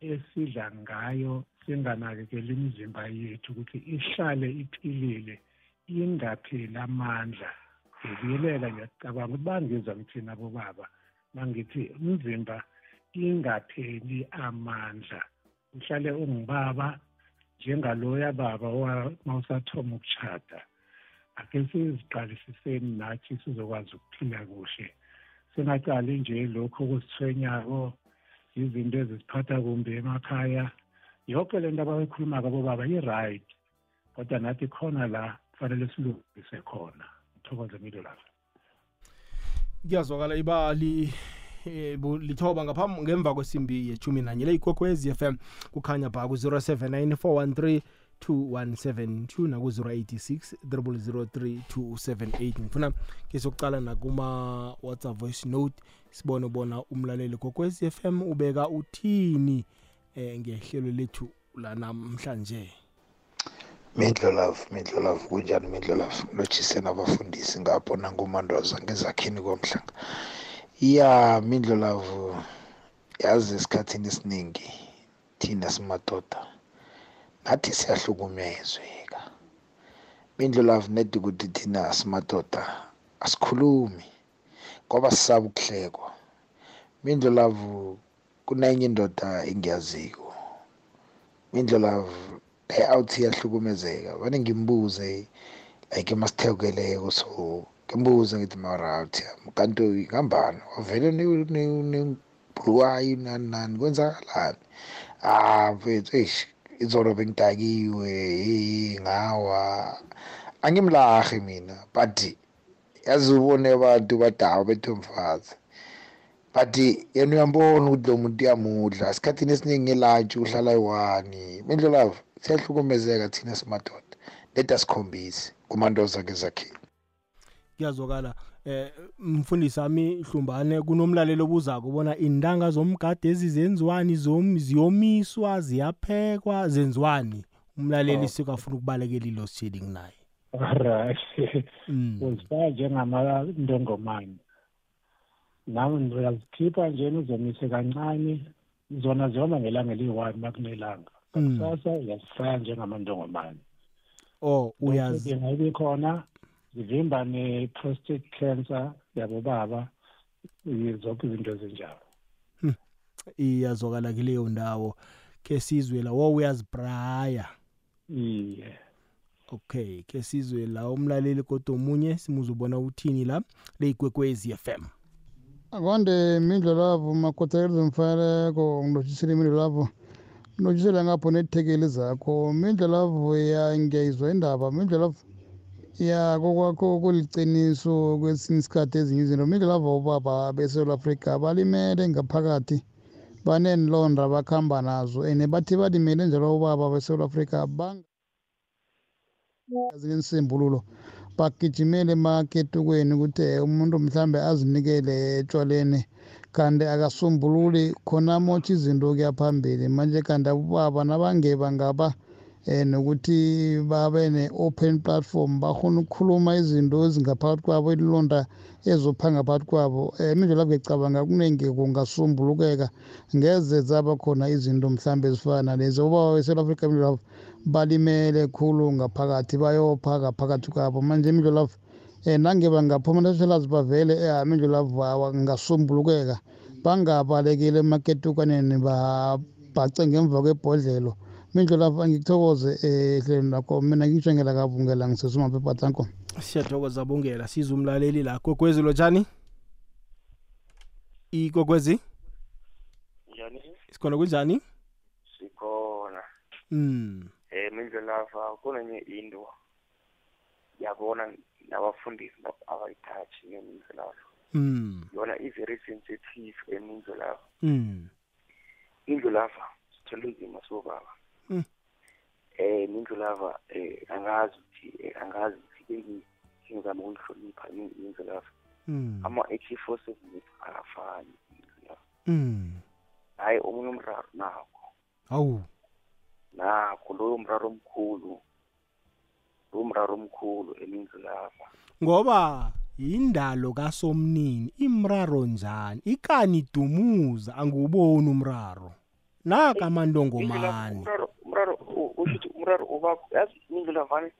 esidla ngayo singanakekeli imizimba yethu ukuthi ihlale iphilile ingapheli amandla. Ngibuyelela ngiyacabanga ukuthi bangizwa ngithina bobaba mangithi umzimba ingapheli amandla. Uhlale ungubaba njengaloya baba mawusathoma ukuchata ake siziqalisiseni nathi sizokwazi ukuphila kuhle. Singacali nje lokho okusithwenyako izinto ezisiphatha kumbi emakhaya. Yonke le nto abayikhulumako bobaba i-right kodwa nathi khona la kufanele silungise khona. Thokoze milo lapha kuyazwakala ibali. eh, lithoba ngaphambi ngemva kwesimbi yechumi nanye le ikwekwezi FM kukhanya pha ku-079 413 2172 naku-086 003278 ngifuna ke sokucala nakuma whatsapp voice note sibone bona umlaleli kokwezi FM ubeka uthini eh ngehlelo lethu lanamhlanje Mindlo love, Mindlo love, kunjani Mindlo love? Lotshise nabafundisi ngapho nangumandoza ngezakhini komhlanga. Ya Mindlo love yazi esikhathini esiningi thina simadoda nathi siyahlukumezeka. Mindlo love nedi ukuthi thina simadoda asikhulumi ngoba sisaba ukuhlekwa. Mindlo love kunenye indoda engiyaziko. Mindlo love awuthi iyahlukumezeka vane ngimbuze like emasitheleleko so ngimbuze ngithi awuthi kanti ngambani? Wavele buluwayo nani nani? Kwenzakalani? Ah mfethu eish izolo bengidakiwe ngawa. Angimlahi mina but yazi ubone abantu badawa bethomfazi but yena uyambona ukuthi lo muntu uyamudla. Esikhathini esiningi ngelantshi uhlala yi-one mindlolavu siyahlukumezeka thina simadoda let asikhombise kumantoza ngezakhini kuyazwakala. Eh mfundisi ami hlumbane kunomlalelo obuzako ubona indanga zomgade ezizenziwani zom ziyomiswa ziyaphekwa zenziwani? Umlaleli sikafuna ukubalekela ilo sitsheli nginaye right Mm. uzifaka njengamandongomane. Nawe ndiyazikhipha njena uzomise kancane zona zihamba ngelanga eliyi-one makunelanga Mm. kusasa uyazifaka njengamandongomane. Oh uyazi ingayibi khona zivimba ne-prostate cancer yabobaba. I- zonke izinto ezinjalo. Iyazwakala kuleyo ndawo ke sizwe la wo uyazibraya iye. Okay ke sizwe la umlaleli kodwa omunye simuzubona uthini la leyigwekwezi FM akwande mindlo lapho makhothakeliza mfaneleko ngilothisile imindlo lapho. Ngilothisele ngapho nethekeli zakho. Mindlo lapho ya ngiyayizwa indaba mindlo lapho ya kokwakho kuliciniso kwesinye isikhathi ezinye izinto mindlo lapho obaba besouth africa balimele ngaphakathi baneenlonda bakuhamba nazo and bathi balimele njalo ubaba besouth africa zinensembululo bagijimele emaketukweni ukuthi eh, umuntu mhlambe azinikele etshwaleni kanti akasombululi khona motsha izinto kuya phambili. Manje kanti abobaba nabangeba ngaba eh nokuthi babe ne-open platform bakhona ukukhuluma izinto ezingaphakathi kwabo ilonda ezophanga phakathi kwabo. Um imindlela ngicabanga kuningi kungasombulukeka ngeze zaba khona izinto mhlambe ezifana nalezi ubaba we-south africa imindlela balimele khulu ngaphakathi bayopha ngaphakathi kwabo. Manje imindlela um nange bangaphuma neselazi bavele um imindlela ngasombulukeka bangabalekeli emaketukaneni babhace ngemva kwebhodlelo. Mindlela angikuthokoze um hlelweni lakho mina ngikutshengela kabungela ngisesumaphepa tanko. Siyathokoza bongela siza umlaleli la. Gogwezi lotshani igogwezi njani sikhona kunjani? Sikhona. Mm eh mindlelafa kunenye into yabona nabafundisi abayithathi nemindlelafa mm yona i-very sensitive emindlelafa mm indlulafa sithole nzima sobaba Mm. eh mindlulafa eh angazi ukuthi eh, angazi ukuthi ngizama ukuhlonipha indlulafa mm ama-AK47 akafani indlulafa mm hayi omunye umraro nakho. Awu. Nakho loyo mraro omkhulu lowo mraro omkhulu emindlulafa ngoba indalo kasomnini imraro njani? Ikani dumuza anguboni umraro. Naka amandongomani umraro umraro u- ushuthi umraro ubakho yazi imindlula vane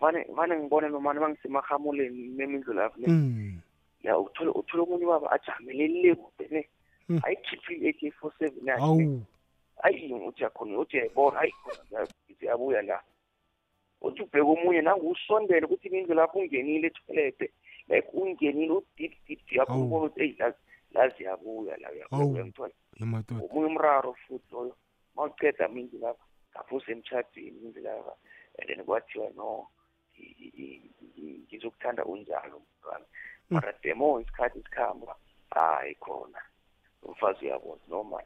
vane vane ngibone nomane bangisemahamuleni nemindlula ne mm ya uthole uthole omunye ubaba ajamele le kude Mm. ayikhiphe i-AK four seven yakhe ne. awu ayi uthi yakhona uthi yayibona hayi ithi yabuya la uthi ubheke omunye nanguwusondele ukuthi imindlu lapho ungenile etoilete like ungenile udip dip yakho Awu. ubona ukuthi eyi lazi lazi yabuya la Awu. uyamthola emadoda omunye umraro futhi loyo mawuceda mindlu lapha ngapho usemtshadweni indlu lapha and then kwathiwa no i- i- i- i- ngizokuthanda unjalo mntwana. Mara demo isikhathi sikhamba hayi khona. Umfazi uyabona noma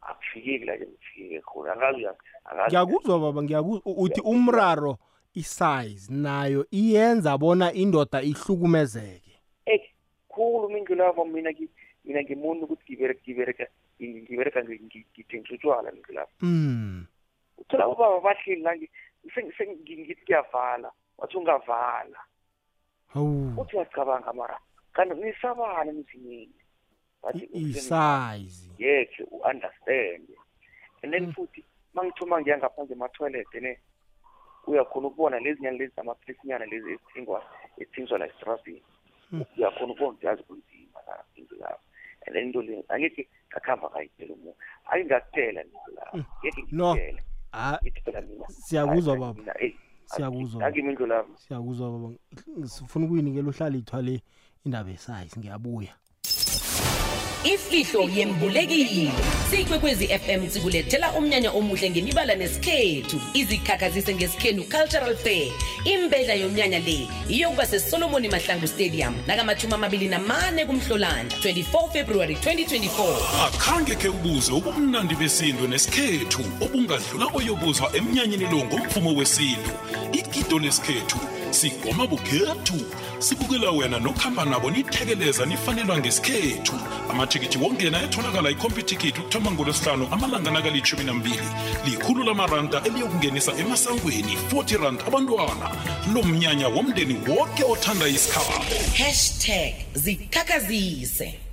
akufikeki la ke kufikeke khona. Angazi uya- angazi ngiyakuzwa baba ngiyakuzwa U- uthi umraro isize nayo iyenza bona indoda ihlukumezeke. Eh, khulu mindlu lapho mina ngi- mina ngimuntu ukuthi ngibereka ngibereka ngibereka ngi- ngi- ngithengisa utshwala mindlu lapho mm uthola ubaba bahleli la ngi- seng- seng- ngi- ngithi kuyavala wathi ungavala. Awu uthi uyacabanga mara kanti nisabana emzimini Bathi isize. Yekhe u-understand. And then futhi mangithoma ngiya ngaphandle ema-toilet ne uyakhona ukubona lezi nyana lezi zamaphilisinyana lezi ezithengwa ezithengiswa la estrasini uyakhona ukubona ukuthi yazi kunzima la indlu lapho and then into le angeke ngakuhamba ngayitela umuntu. Ake ngakutela indlu lapho ngeke no ngikutele Ah, ngithi phela mina siyakuzwa hayi, baba. mina, eyi, siyakuzwa akimi indlu lapho siyakuzwa baba. Sifuna ukuyinikela uhlala ithwale indaba esize ngiyabuya. Ifihlo yembulekile sikwekwezi fm sikulethela umnyanya omuhle ngemibala nesikhethu. Izikhakhazise ngesikhenu cultural fair. Imbedla yomnyanya le iyokuba sesolomoni mahlangu stadium nakamashumi amabili namane kumhlolanja 24 february 2024 akhange khe ubuze ubumnandi besintu nesikhethu obungadlula oyobuzwa emnyanyeni lo ngomvumo wesintu. Igido lesikhethu sigoma bukhethu sibukela wena nokuhamba nabo nithekeleza nifanelwa ngesikhethu. Amathikithi wongena etholakala ikhompyuthikithi ukuthoma ngolwesihlanu amalanga nakalitshumi nambili. Likhulu lamaranda eliyokungenisa emasangweni 40 rand abantwana. Lo mnyanya womndeni wonke othanda isikhabo. Hashtag zikhakhazise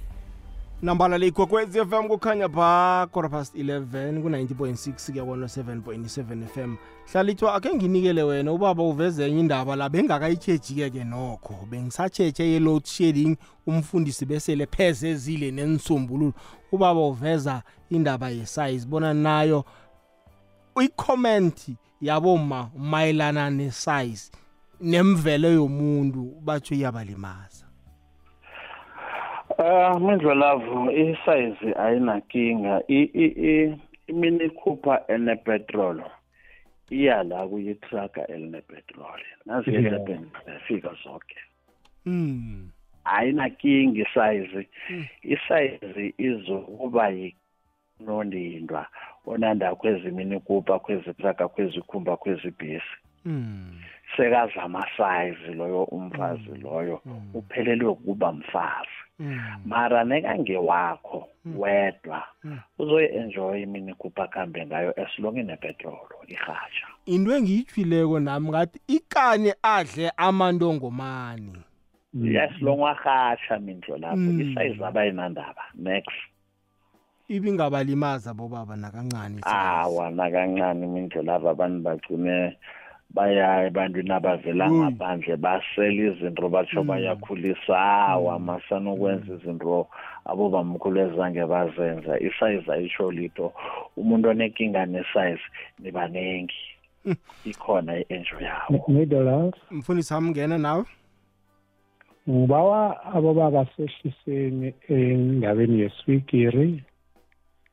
nambala le ikwekwezi fm kukhanya pha quarter past 11 ku-90.6 kuyabona 7.7 fm hlalithwa akhe nginikele wena ubaba uveze enye indaba la bengakayitshejike-ke nokho. Bengisatsheje ye-load shedding umfundisi besele pheze ezile nensombululo ubaba uveza indaba yesize bona nayo ikhomenti yaboma mayelana nesize nemvelo yomuntu batsho iyabalimaza Ah Mindlolavu isize ayinankinga i i- i- imini ikhupha enepetrol iya la kuyi truck elinepetrol nazi Yeah. ke zifika zonke. Mm. ayinankinga isize. Isize izokuba yinondindwa. Onanda kwezimini kupha kwezitraka kwezikhumba kwezibhesi Mm. sekazama size loyo umfazi loyo. Uphelelwe ukuba mfazi. Mara nekangewakho wedwa. Uzoyi-enjoya imini kupha kambe ngayo as long inepetrolo irhatsha. Into engiyithwileko nami ngathi ikane adle amantongomani yes long warhatsha mindlo lapho Mm. isayizi abayinandaba next. Ibingabalimaza bobaba nakancane awa nakancane mindlo lapho abantu bagcine baya ebantwini abavela ngaphandle basela izinto batsho bayakhulisa awa masanokwenza izinto abobamkhulu ezange bazenza. Isayizi ayitsho lito umuntu onenkinga nesayizi nibanengi ikhona i-enjo yawo middle mfundisi wami ngena nawe. Ngibawa abobaba sehliseni endabeni yeswigiri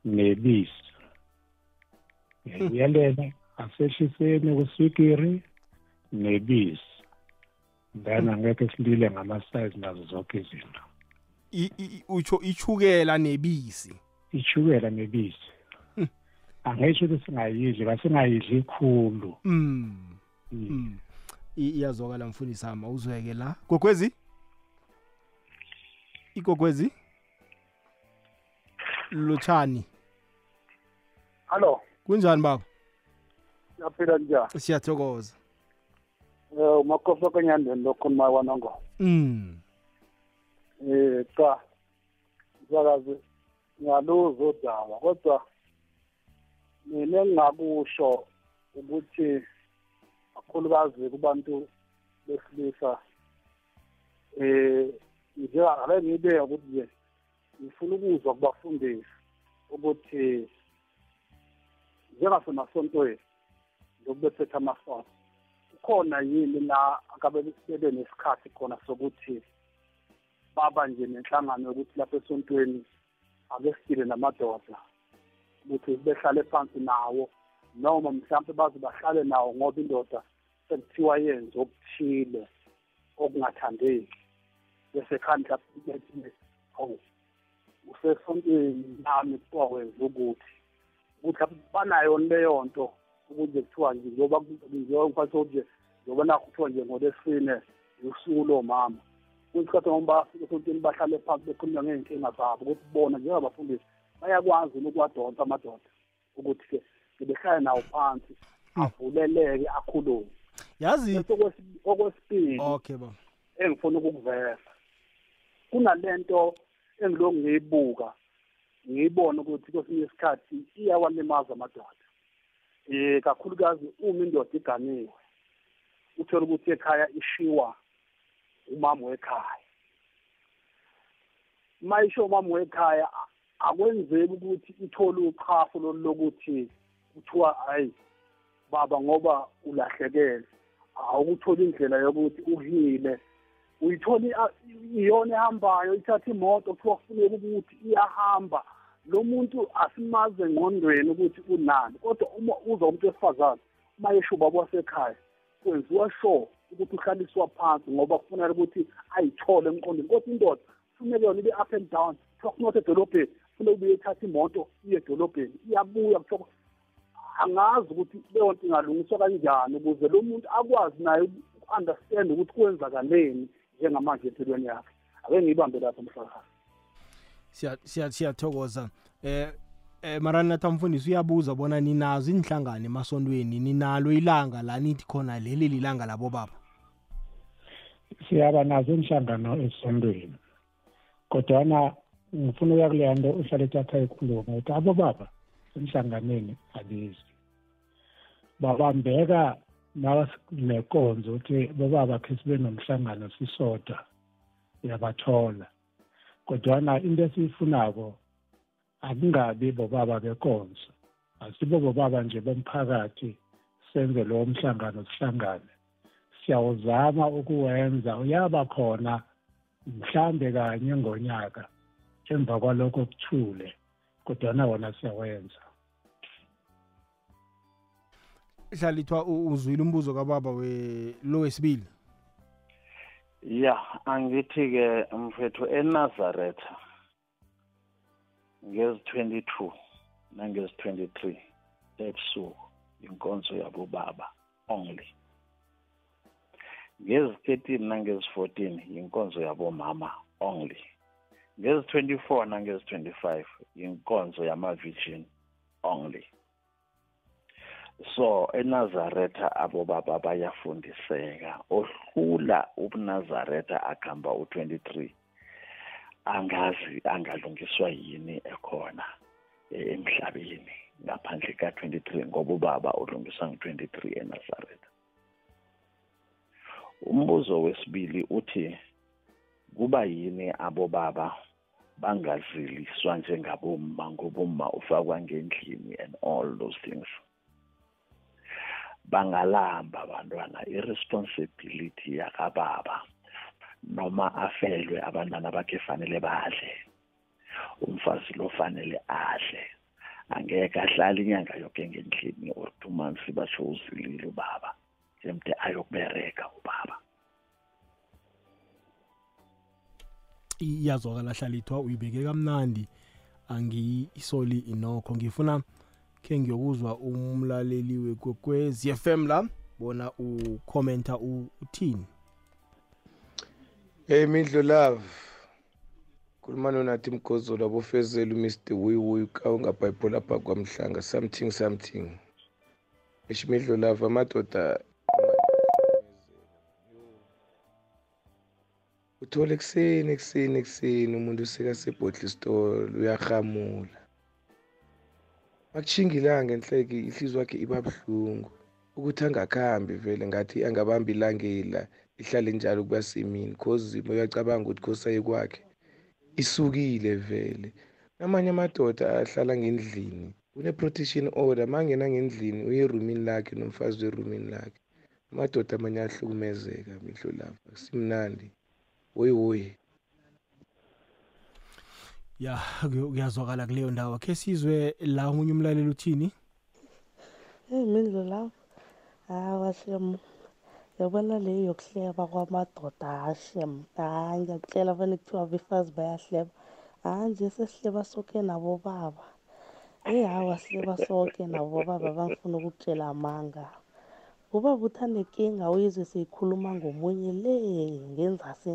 nebisi. Ngiyalela asehliseni kuswigiri nebisi. Then angeke silile ngamasayizi nazo zonke izinto. I- i- utsho ichukela nebisi? Ichukela nebisi. Angetsho ukuthi singayidli kasingayidli khulu. Mm. mm. I- iyazwakala mfundisi wami awuzweke la. Gogwezi? Igogwezi? Lotshani Hallo, kunjani baba? Yaphila njani? siyathokoza Eh umakhosi kanyandeni lokhuluma kwanongo. mm. Eh cha. Ngiyakazi ngiyaluza udaba kodwa mina engingakusho ukuthi akhulukazi kubantu besilisa eh njengale ngibeka ukuthi nje ngifuna ukuzwa kubafundisi ukuthi njengasemasontweni ngokubethetha amasonto kukhona yini la akabe bebe nesikhathi khona sokuthi baba nje nenhlangano yokuthi lapha esontweni ake sidile namadoda ukuthi behlale phansi nawo noma mhlawumbe baze bahlale nawo ngoba indoda sekuthiwa yenze okuthile okungathandeki. Bese khani mhlawumbe bethi hawu usesontweni nami kuthiwa wenza ukuthi ukuthi lapho banayo leyo nto ukuze kuthiwa nje njengoba njengoba ukuthi njengoba nakho kuthiwa nje ngolesine usuku lomama. Kwesikhathi ngoba esontweni bahlale phansi bekhuluma ngey'nkinga zabo ukuthi bona njengabafundisi bayakwazi ukuwadonsa amadoda ukuthi-ke ngibehlale nawo phansi avuleleke akhulume. Yazi Bese okwesi- okwesibili okay baba. engifuna ukukuveza kunalento engilokhu ngiyibuka ngiyibona ukuthi kwesinye isikhathi iyawalimaza amadoda. Eh kakhulukazi uma indoda iganiwe uthola ukuthi ekhaya ishiwa umama wekhaya. Mayisho umama wekhaya a- akwenzeki ukuthi ithole uchafu lolu lokuthi kuthiwa hayi baba ngoba ulahlekele awukuthola indlela yokuthi uhile. Uyithola i- iyona ehambayo ithatha imoto kuthiwa kufuneka ukuthi iyahamba. Lo muntu asimaze engqondweni ukuthi unani kodwa uma uza umuntu wesifazane uma yesho ubaba wasekhaya kwenziwa sure ukuthi uhlaliswa phansi ngoba kufuneka ukuthi ayithole emqondweni. Kodwa indoda kufuneka yona ibe up and down kuthiwa kunotha edolobheni kufuneka ubuye ithatha imoto iye edolobheni iyabuya kuthiwa angazi ukuthi leyo nto ingalungiswa kanjani ukuze lo muntu akwazi naye uku-understand ukuthi kwenzakaleni njengamanje empilweni yakhe. Ake ngiyibambe lapho mhlakazi. Siya- siya- siyathokoza. Eh eh mara nathi mfundisi uyabuza bona ninazo inhlangano emasontweni ninalo ilanga la nithi khona leli lilanga labo baba? Siyaba nazo inhlangano esontweni kodwana ngifuna ukuya kuleya nto uhlale ethatha ikhuluma ukuthi abo baba emhlanganweni abizi. Babambeka nekonzo ukuthi bobaba khe sibe nomhlangano sisodwa uyabathola. Kodwana into esiyifunako akungabi bobaba bekonzo. Asibo bobaba nje bomphakathi senze lowo mhlangano sihlangane. Siyawuzama ukuwenza uyaba khona mhlambe kanye ngonyaka emva kwalokho kuthule kodwana wona siyawenza. Hlalithwa uzwile umbuzo kababa lo wesibili. Ya angithi-ke mfethu enazaretha ngezi-22 nangezi-23 ebusuku inkonzo yabobaba only. Ngezi-13 nangezi-14 yinkonzo yabomama only. Ngezi-24 nangezi-25 yinkonzo yama-virgin only so enazaretha abobaba bayafundiseka. Ohlula unazaretha akuhamba u-23 angazi angalungiswa yini ekhona eh, emhlabeni ngaphandle ka-23 ngoba ubaba ulungiswa ngu-23 enazaretha. Umbuzo wesibili uthi kuba yini abobaba bangaziliswa njengabomma ngobomma ufakwa ngendlini and all those things? Bangalamba abantwana irresponsibility yakababa noma afelwe abantwana bakhe fanele badle umfazi lo fanele adle. Angeke ahlale inyanga yoke ngendlini or two months basho uzilile ubaba jemde ayokubereka ubaba. Iyazwakala hlalithwa uyibeke kamnandi. Angiyisoli inokho. Ngifuna khe ngiyokuzwa umlaleli wekwekwezi FM la bona ukhomenta uthini Hey Mindlo Love. Khuluma nonathi Mgozolo abofezela uMr Wiwi ka ungabhayibhola lapha kwamhlanga something something. Eshimidlo Love amadoda uthole ekuseni ekuseni ekuseni umuntu useka sebhodle store uyahamula makushinga ilanga enhleki ihliziyo yakhe iba buhlungu. Ukuthi angakhambi vele ngathi angabamba ilangela ihlale njalo kuba semini cause uyacabanga ukuthi khosaye kwakhe isukile vele. Namanye amadoda ahlala ngendlini une-protection order mangena ngendlini uye erumini lakhe nomfazi werumini lakhe. Amadoda amanye ahlukumezeka mihlo lapha simnandi woyi woyi ya kuyazwakala kuleyo ndawo. Khe sizwe la omunye umlaleli uthini? Hey mindlo lapho hawa shem. Yabona le yokuhleba kwamadoda hashem hayi ngiyakutshela fane kuthiwa abefazi bayahleba. Hayi nje sesihleba soke nabobaba eyi hawa sihleba soke nabobaba bangifuna ukukutshela amanga. Ubaba uthanekinga uyizwe seyikhuluma ngomunye le ngenzasi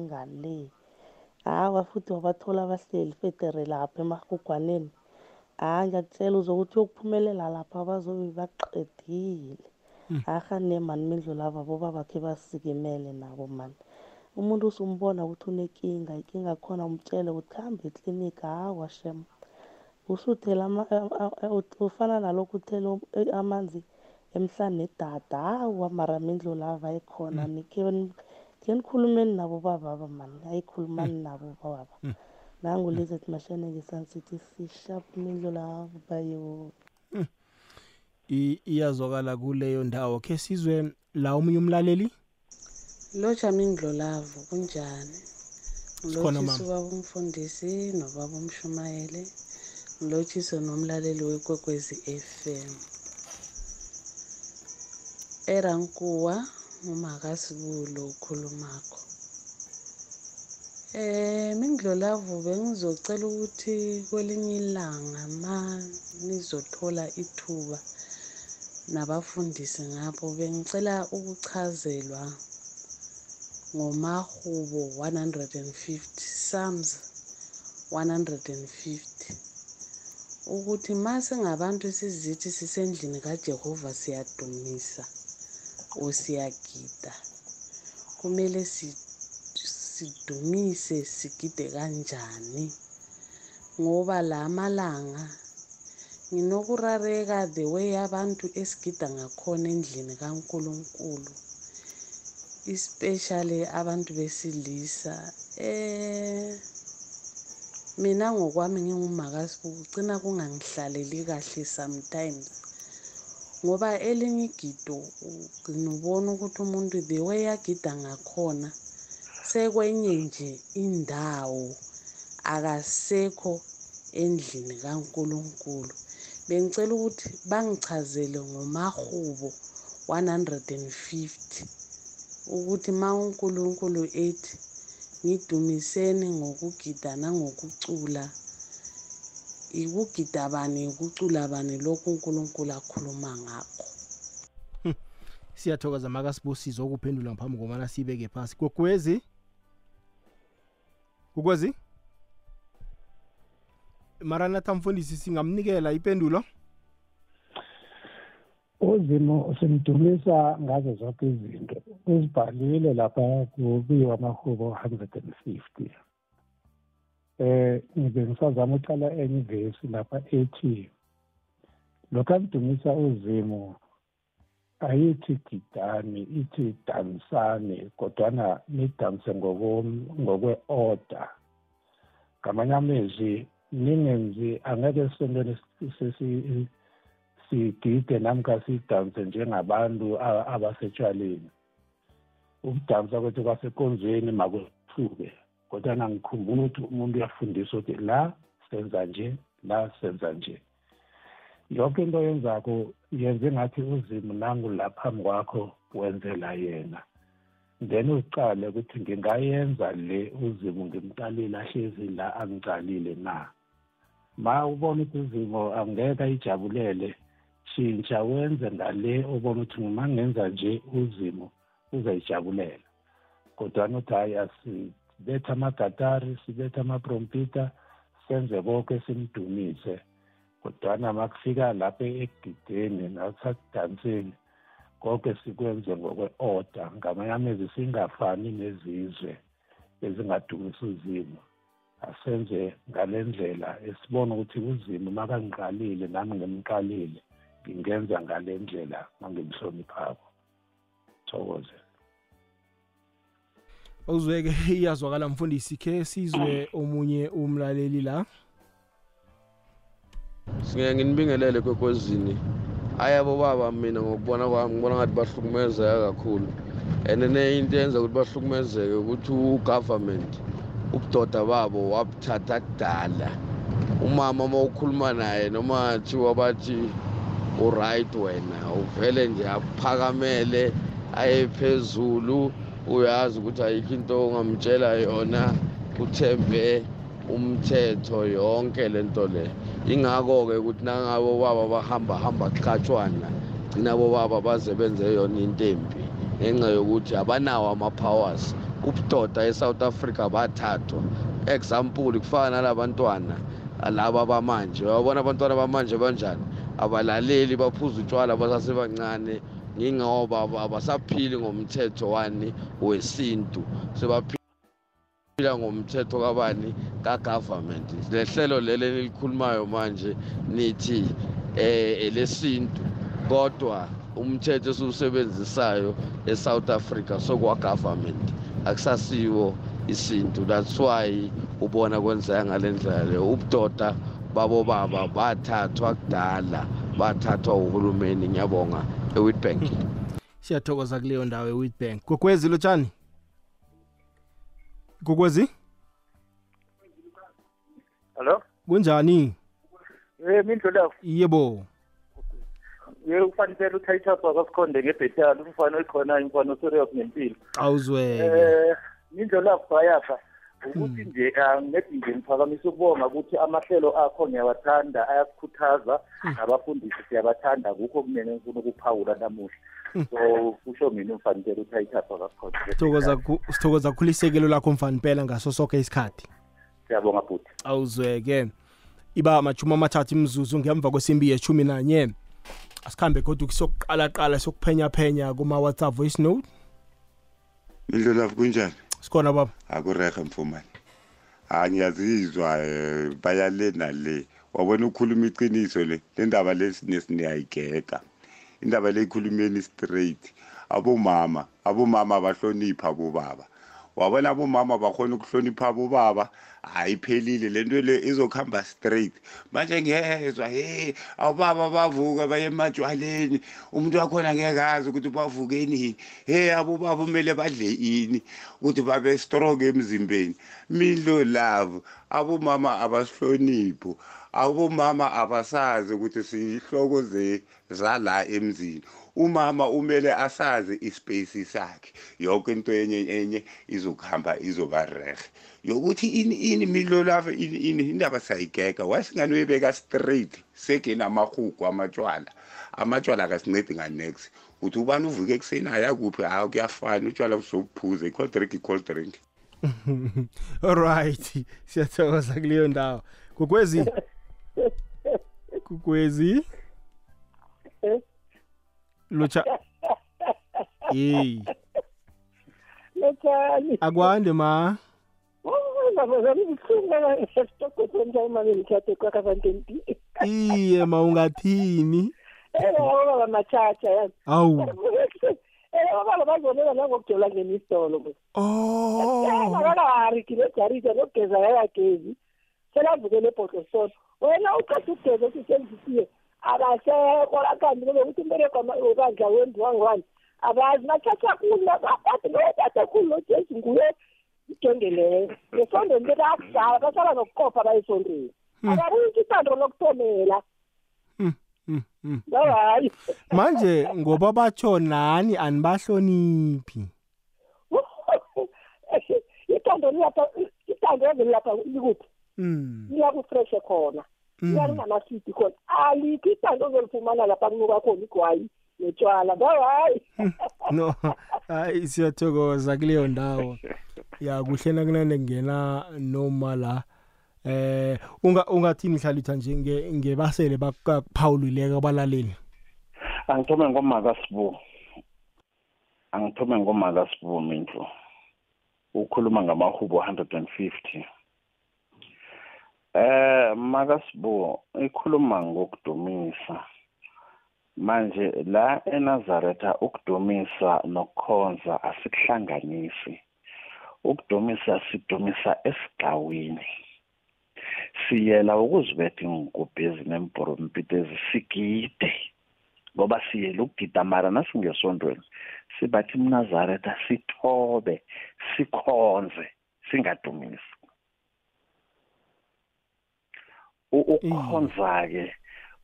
ngale hawa futhi wabathola abahleli federe lapha emarhugwaneni hayi ngiyakutshela uzokuthi uyokuphumelela lapha bazobe baqedile arhane mani mindlu lava bobaba khe basikimele nabo mani umuntu usumbona ukuthi unekinga ikinga khona umtshele ukuthi khambe eklinika hawa shem usuthela ufana nalokhu uthela amanzi emhlane nedada hawa mara mindlu lava ekhona nikhe nikhulumeni nabo bababa mani ayikhulumani nabo bababa nangulizet mashaneke sun city sishap mindlu lava bayo iyazwakala kuleyo ndawo. Khe sizwe la omunye umlaleli? Lotsha mindlolavu kunjani? Sikhona, ngilotshisa mama. ubaba umfundisi nobaba umshumayele ngilotshise nomlaleli wekwekwezi FM erankuwa. Umakasibulo ukhulumako eh mindlolavu bengizocela ukuthi kwelinye ilanga ma nizothola ithuba nabafundisi ngapho bengicela ukuchazelwa ngomahubo 150 psalms 150 ukuthi masingabantu sizithi sisendlini kaJehova siyadumisa osiyagida kumele si- sidumise sigide kanjani? Ngoba la malanga nginokurareka the way abantu esigida ngakhona endlini kaNkuluNkulu. Especially abantu besilisa eh mina ngokwami ngingumakazi kugcina kungangihlaleli kahle sometimes. Ngoba elinye igido ugcina ubona ukuthi umuntu the way agida ngakhona sekwenye nje indawo akasekho endlini kaNkuluNkulu. Bengicela ukuthi bangichazele ngomahubo 150 ukuthi ma uNkulunkulu ethi ngidumiseni ngokugida nangokucula ikugida bani ukucula bani lokhu uNkulunkulu akhuluma ngakho. Siyathokoza makasibusizo ukuphendula ngaphambi komana siyibeke phasi. Gogwezi? Gogwezi? Maranatha mfundisi singamnikela ipendulo? Uzimo simdumisa ngazo zonke izinto. Uzibhalile lapha kubiwa amahubo 150 eh ngibe ngisazama uqala enye ivesi lapha ethi lokhu amdumisa uzimo ayithi gidani ithi dansani kodwana nidanse ngoko- ngokwe-order ngamanye amezwi ningenzi angeke sisontweni sesi sigide namkha sidanse njengabantu a- abasetshwaleni ukudansa kwethu kwasekonzweni makuhluke kodwa ngikhumbula ukuthi umuntu uyafundisa ukuthi la senza nje la senza nje. Yonke into yenzako yenze ngathi uzimu nangu la phambi kwakho wenzela yena. Then ucale ukuthi ngingayenza le uzimu ngimcalile ahlezi la angicalile na. Ma ubona ukuthi uzimo angeke ayijabulele shintsha wenze ngale ubona ukuthi uma ngenza nje uzimo uzayijabulela. Kodwana uthi hhayi asibethe amagatari sibethe amaprompita senze konke simdumise. Kodwana makufika lapha ekugideni nasekudanseni konke sikwenze ngokwe-order. Ngamanye amezwi singafani nezizwe ezingadumisa uzimo. Asenze ngale ndlela esibona ukuthi uzimo makangiqalile nami ngimqalile ngingenza ngale ndlela mangimhloniphako. Thokoze. Uzweke iyazwakala mfundisi khe sizwe omunye umlaleli la. Singeke nginibingelele kwekwezini. Ayabo baba mina ngokubona kwami ngibona ngathi bahlukumezeka kakhulu. And nenye into eyenza ukuthi bahlukumezeke ukuthi ugovernment ubudoda babo wabuthatha kudala. Umama uma ukhuluma naye noma thiwa bathi uright wena uvele nje aphakamele aye phezulu uyazi ukuthi ayikho into ongamtshela yona uthembe umthetho yonke lento le. Ingakho-ke ukuthi nangabo baba bahamba hamba kuhlatshwana gcina bobaba baze benze yona into embi ngenxa yokuthi abanawo ama-powers. Ubudoda e-south africa bathathwa. Example kufana nalabantwana laba bamanje. Wabona abantwana bamanje banjani? Abalaleli baphuza utshwala basasebancane. Ngingoba abasaphili ngomthetho wani wesintu. Sebaphila ngomthetho kabani? Kagovernment. Lehlelo leli nilikhulumayo manje nithi eh elesintu. Kodwa umthetho esiwusebenzisayo eSouth Africa sokwa-government. Akusasiwo isintu. That's why ubona kwenzeka ngale ndlela leyo ubudoda babo baba bathathwa kudala bathathwa uhulumeni. Ngiyabonga. Ewitbank. Siyathokoza kuleyo ndawo ewitbank. Gogwezi lotshani? Kokwezi? Hello? kunjani? Eh mindlo yebo. Ye ufanele uTitus wakasikhonde ngebhetali umfana okhona imfana serious ngempilo awuzweke eh mindlo lapha yapha ukuthi nje angedi nje ngiphakamise ukubonga ukuthi amahlelo akho ngiyawathanda ayasikhuthaza nabafundisi siyabathanda kukho kumene ngifuna ukuphawula namuhla. So kusho mina umfanele uTitus wakasikhonde sithokoza ku- sithokoza khulu isekelo lakho mfana impela ngaso sonke isikhathi. Siyabonga bhuti awuzweke. Iba amajumi amathathu imzuzu ngemva kwesimbi yeshumi nanye. Asikhambe kodwa kusokuqalaqala sokuphenyaphenya kuma-whatsapp voice note. Indlolavu kunjani? Sikhona baba? Akurehe mfumane. Ha ngiyazizwa um bayale nale. Wabona ukhuluma iqiniso le? Le ndaba lesiniyayigeka indaba le ikhulumeni straight. Abomama abomama abahlonipha abobaba. Wabona abomama bakhona ukuhlonipha abobaba. Hayi phelile le nto le izokuhamba straight. Manje ngiyezwa he abobaba bavuka baye ematshwaleni. Umuntu wakhona ngeke azi ukuthi bavuke nini. He abobaba kumele badle ini ukuthi babe strong emzimbeni. Mindlo love. Abomama abasihlonipho. Abomama abasazi ukuthi siyihloko ze zala emzini. Umama umele asazi ispace sakhe. Yonke into enye enye izokuhamba izoba rehe yokuthi ini ini milo lava ini ini indaba sayigega. Wasingani uyibeka straight sekenamahugu amatshwala amatshwala akasincedi nganext. Uthi ubani uvuke ekuseni ayakuphi hayi kuyafana utshwala buzokuphuza i-cold drink i-cold drink. Alright siyathokoza kuleyo ndawo. Kukwezi? Kukwezi? Lutsha hey Lotshani. akwande ma iye ma ungathini Eh, baba machacha yani. awu Eh, baba bazonela nangokujola oh Akakari kile jarisa nokugeza yakagezi. Selavukele ebhotosolo. Wena uqeda ukugeza usisenzisiwe. Akasekho lakanti kube ukuthi umbereko wobandla wenziwa ngwani. Abazi bathatha kulo bathi lo bathatha kulo Jesu nguye ijongeleyo. Ngesondweni bekakudala basala nokuqopha bayesondweni. Akabuyisi isando lokuthomela. Mm, mm. Hayi. manje ngoba batsho nani anibahloniphi Ithando liyapha ithando elilapha likuphi? Mm. liyakufreshe khona Mm. liyalingamasidi khona. Alikho isando ozolifumana lapha kunuka khona igwayi netshwala bahayi no hayi siyathokoza kuleyo ndawo. Ya kuhle nakunande kungena noma la. Eh unga ungathini hlalutha nje nge- ngebasele bakuphawulileka abalaleli angithome ngomaka sibu. Angithome ngomaka sibu mindlu ukhuluma ngamahubo 150 eh maka sibu ikhuluma ngokudumisa. Manje la eNazaretha ukudumisa nokukhonza asikuhlanganisi. Ukudumisa sidumisa esigcawini siyela ukuzibetha ingubhezi nemporompitezi sigide. Ngoba siyela ukugida mara nasingesondweni sibathi mnazaretha sithobe sikhonze singadumisi. U- ukukhonza-ke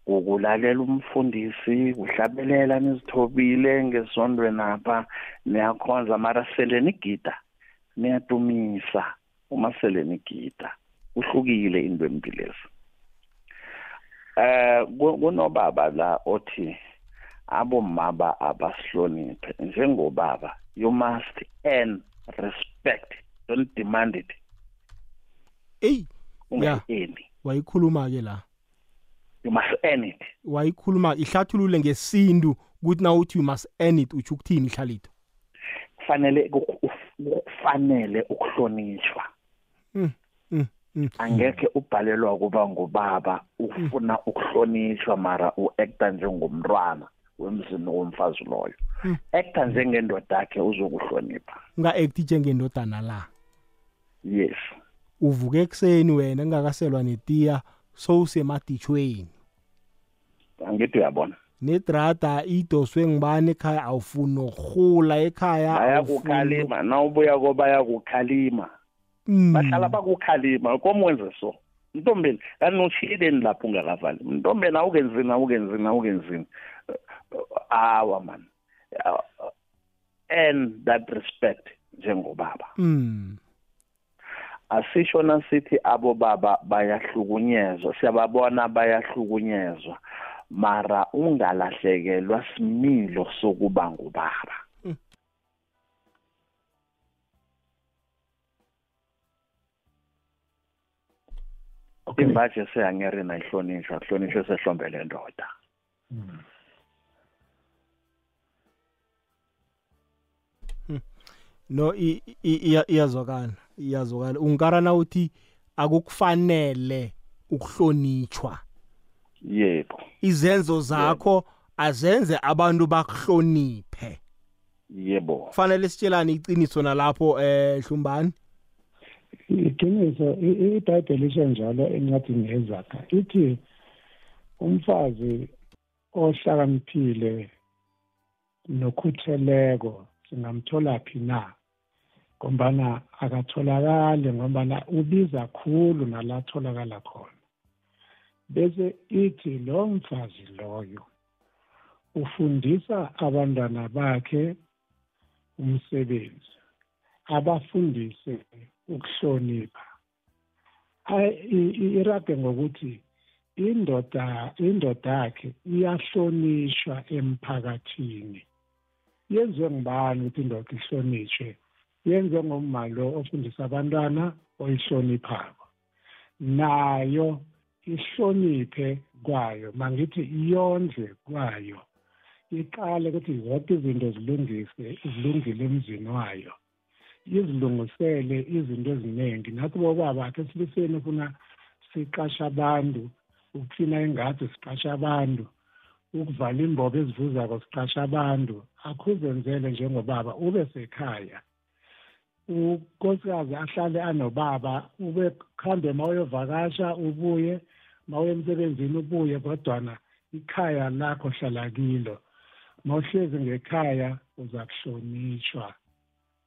ukulalela umfundisi uhlabelela nizithobile ngesondweni apha niyakhonza mara sele nigida niyadumisa uma sele nigida. Kuhlukile into empilezi eh ku- kunobaba la othi abomama abasihloniphe njengobaba you must earn respect don't demand it. Eyi ya. Ungayi-earni wayikhuluma ke la? You must earn it. Wayikhuluma ihlathulule ngesintu ukuthi na uthi you must earn it utsho ukuthini ihlalito kufanele ku- uf- kufanele ukuhlonishwa mm, mm, mm. angekhe ubhalelwa kuba ngubaba ufuna ukuhlonishwa mara u-acta njengomntwana wemzini womfazi loyo. Mm. acta njengendoda yakhe uzokuhlonipha. Unga-acti njengendodana la? Yes. Uvuke ekuseni wena kungakaselwa netiya sowusemaditshweni angithi uyabona. Nedrada idoswe ngibani ekhaya? Awufuni nokurhula ekhaya bayakukhalima. nawubuya ko bayakukhalima. Mm. bahlala bakukhalima. Komwenze so. Mntombeni kanti noshiyeleni lapho ungakavali. Mntombeni awukenzini awukenzini awukenzini awa man. And that respect njengobaba. Mm. Asisho nasithi abo baba bayahlukunyezwa siyababona bayahlukunyezwa. Mara ungalahlekelwa similo sokuba ngubaba. Imbaje seyangerina ihlonishwa kuhlonishwe sehlombele ndoda. No i- i- iya- iyazwakala. Iyazwakala ungikarana uthi akukufanele ukuhlonitshwa yebo. Izenzo zakho azenze abantu bakuhloniphe. Yebo. Kufanele sitshelane iqiniso nalapho eh hlumbani? Iqiniso i- i- ibhayibheli isho njalo encwadini yezakha ithi umfazi ohlakaniphile nokhutheleko singamthola phi na? Ngombana akatholakali ngombana ubiza khulu nala atholakala khona. Bese ithi lo mfazi loyo ufundisa abantwana bakhe umsebenzi abafundise ukuhlonipha. Irage ngokuthi indoda indoda yakhe iyahlonishwa emphakathini. Yenziwe ngubani ukuthi indoda ihlonishwe yenziwe ngumma lo ofundisa abantwana oyihloniphako. Nayo ihloniphe kwayo mangithi iyondle kwayo iqale ukuthi zonke izinto zilungise zilungile emzini wayo izilungisele izinto eziningi. Nathi bobaba akhe sibiseni ufuna siqashe abantu ukuklina ingadi siqashe abantu ukuvala imbobo ezivuzako siqashe abantu akhuzenzele njengobaba ube sekhaya. Unkosikazi ahlale anobaba ube kuhambe ma uyovakasha ubuye ma uye emsebenzini ubuye kodwana ikhaya lakho hlala kilo. Ma uhlezi ngekhaya uza kuhlonishwa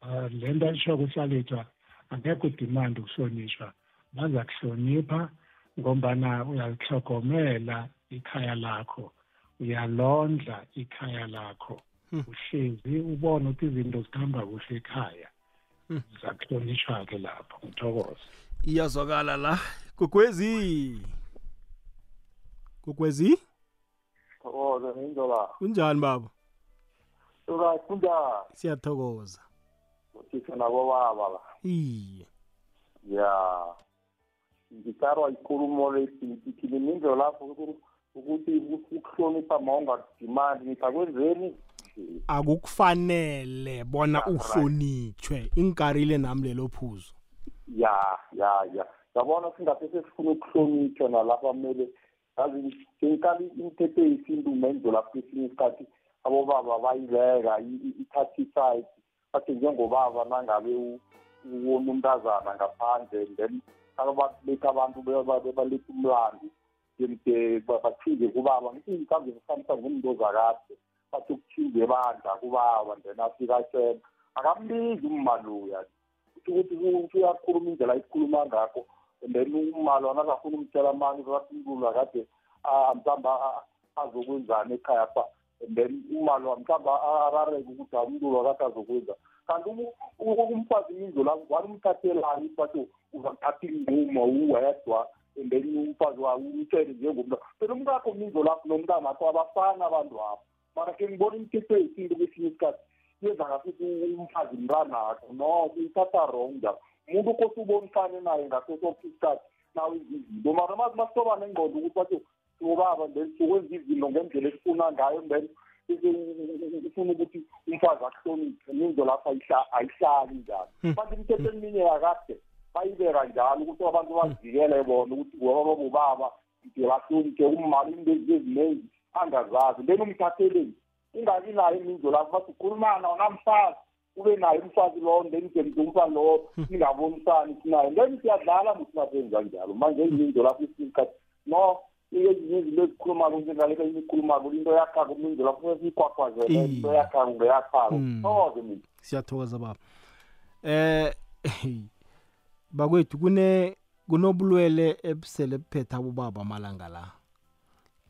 um le nto ayisho kuhlalethwa angekho udimandi ukuhlonishwa baza kuhlonipha ngombana uyalihlogomela ikhaya lakho uyalondla ikhaya lakho. Uhlezi ubone ukuthi izinto zihamba kuhle ekhaya. Zakuhlonishwa-ke lapho ngithokoza iyazwakala la gogwezi gogwezi thokoza nginzola kunjani baba? Right kunjani? Siyathokoza. Uthisha nabo baba la. Iye. Ya. Ngikarwa ikulumo lesi ngithi ninzo lapho ukuthi- ukuthi ukuhlonipha ma ungadimandi ngithi akwenzeni akukufanele bona uhlonitshwe inkarile nami lelo phuzu. Ya ya ya. Yabona singathi sesifuna ukuhlonitshwa nalapha kumele yazi ngikali imithetho yesintu menzo lapho kwesinye isikhathi abobaba bayibeka i- i- ithatha iside bathi njengobaba nangabe u- ubona umntazana ngaphandle then abaletha abantu bebaletha umlando ngemde bathize kubaba ngithi mhlawumbe ngihamisa ngomntu zakade bathi ukuthize bandla kubaba then afika atshela akambizi ummaluya ukuthi ukuthi uyakhuluma indlela ayikhuluma ngakho and then umalo anakafuna umtshela amanye bathi umlulu akade ah, mhlawumbe ah, azokwenzani ekhaya pha and then umalo mhlawumbe arareke ukuthi umlulu akade azokwenza kanti umu- u- umfazi indlu la wanimthathelani bathi uzathatha inqumo uwedwa and then umfazi wayo umtshele njengomntu phela umkakho mindlu lapho nomntanakho abafana abantu apho mara ke ngibona imithetho yesintu kwesinye isikhathi yenza ngasuthi umfazi mntanakho no uyithatha wrong njalo umuntu ukose ubonisane naye ngaso soke isikhathi nawe izinto. Mara mazi masitobana engqondo ukuthi bathi sobaba then sokwenza izinto ngendlela esifuna ngayo then ufuna ukuthi umfazi akuhloniphe ninzo lapho ayihla- ayihlali njalo. Manje imithetho eminye yakade bayibeka njalo ukuthi abantu bazivikele bona ukuthi ngoba bobaba nje bahloniphe ummali into eziningi. Angazazi. Then umthatheleni ungabi nayo iminzo lapho bathi ukhuluma nawo namfazi ube naye umfazi lowo then gemde umfazi lowo ningabonisani sinayo then siyadlala musinasenza njalo manje iminzo lapho isikhathi no ezinye izinto ezikhulumako njengaleka imikhulumako into yakhako iminzo lapho siyikwakwazele into yakhako ngeyakhako Mm. thokoze mina. Siyathokoza baba. Eh bakwethu kune kunobulwele ebusele buphethe abobaba amalanga la.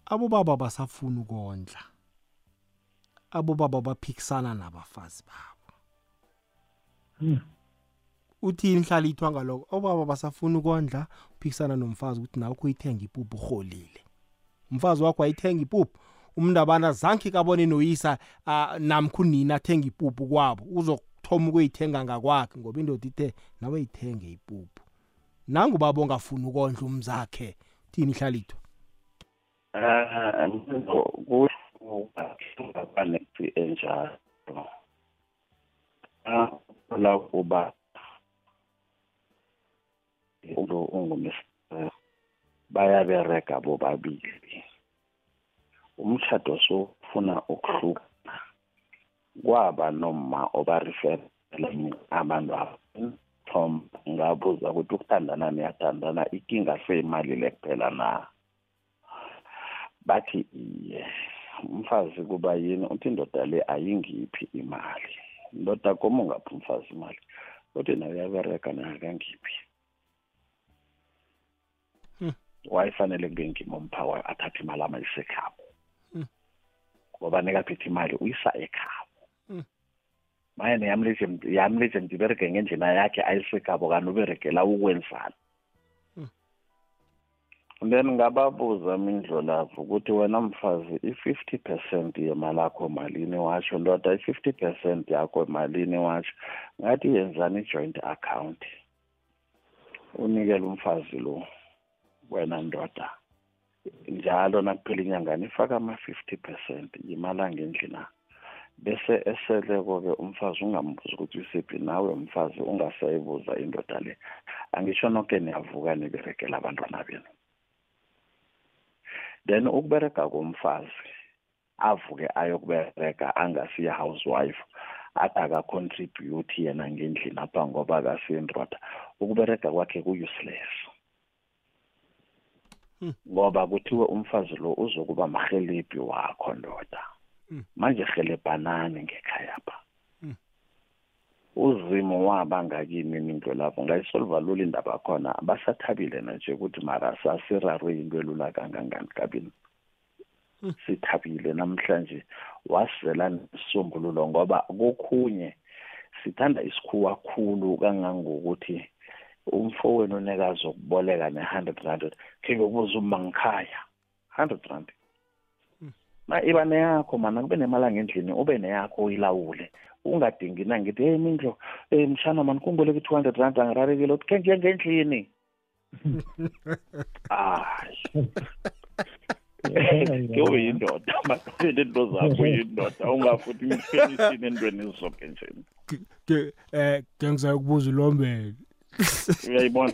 Abobaba basafuna ukondla. Abobaba baphikisana nabafazi babo. Uthini hlalithwa ngaloko obaba basafuna ukondla uphikisana nomfazi ukuthi nawe ukho uyithenga ipuphu urholile. Umfazi wakho ayithenga ipuphu umndabana zange kabone noyisa uh, namkho unina athenga ipuphu kwabo uzokuthoma ukuyithenga ngakwakhe ngoba indoda ithe nawe yithenge ipuphu. Nangubaba ongafuni ukondla umzakhe thini ihlalithwa Kuhlukane enjalo la kuba ulo ungumesifazane bayabereka bobabili. Umshado sofuna ukuhlukana kwaba noma obarifela abantu Tom ngabuza ukuthi ukuthandana niyathandana ikinga seyimali le kuphela na? Bathi iye umfazi kuba yini? Uthi indoda le ayingiphi imali? Indoda koma ungaphi umfazi imali. Uthi nawe uyabereka naye akangiphi. Wayefanele kube ngimomphawa athathe imali amayise ekhabo Hmm. ngoba nekaphethe imali uyisa ekhabo. Hmm. maye neyamleje yamleje ndibereke ngendlela yakhe ayise ekhabo kanti uberekela ukwenzani? Then ngababuza mindlolavu ukuthi wena mfazi i-fifty percent yemali yakho malini watsho ndoda i-fifty percent yakho malini watsho ngathi yenzani i-joint account? Unikele umfazi lo wena ndoda. Njalo nakuphela inyangani ifaka ama-fifty percent yimali angendlina bese eseleko-ke umfazi ungambuza ukuthi usiphi nawe umfazi ungasayibuza indoda le. Angisho noke niyavuka niberekela abantwana benu. Then ukubereka komfazi avuke ayokubereka angasiye housewife athi akacontribute yena ngendlini apha ngoba akasindoda ukubereka kwakhe ku-useless. Ngoba kuthiwe umfazi lo uzokuba mrhelebhi wakho ndoda. Manje rhelebhanani ngekhaya pha uzimo waba ngakini into lapho ngayisolva lula indaba khona. Basathabile nanje ukuthi mara sasirarwe into elula kangangani kabini sithabile namhlanje. Wasela nesisombululo ngoba kokhunye sithanda isikhuwa khulu kangangokuthi umfowenu unekazi okuboleka ne-hundred rand khe ngokubuza uma ngikhaya. Hundred rand. Ma iba neyakho mana kube nemali angendlini ube neyakho uyilawule. Ungadingi na ngithi hey mindlo um mshana mani kungiboleka i-two hundred rand angirarekile uthi khe ngiye ngendlini? Hayi. Ke uyindoda makuphele into zakho uyindoda ungafuthi ngiphelisini entweni zonke nje. Ke eh ke ngizakubuza ulombele. uyayibona?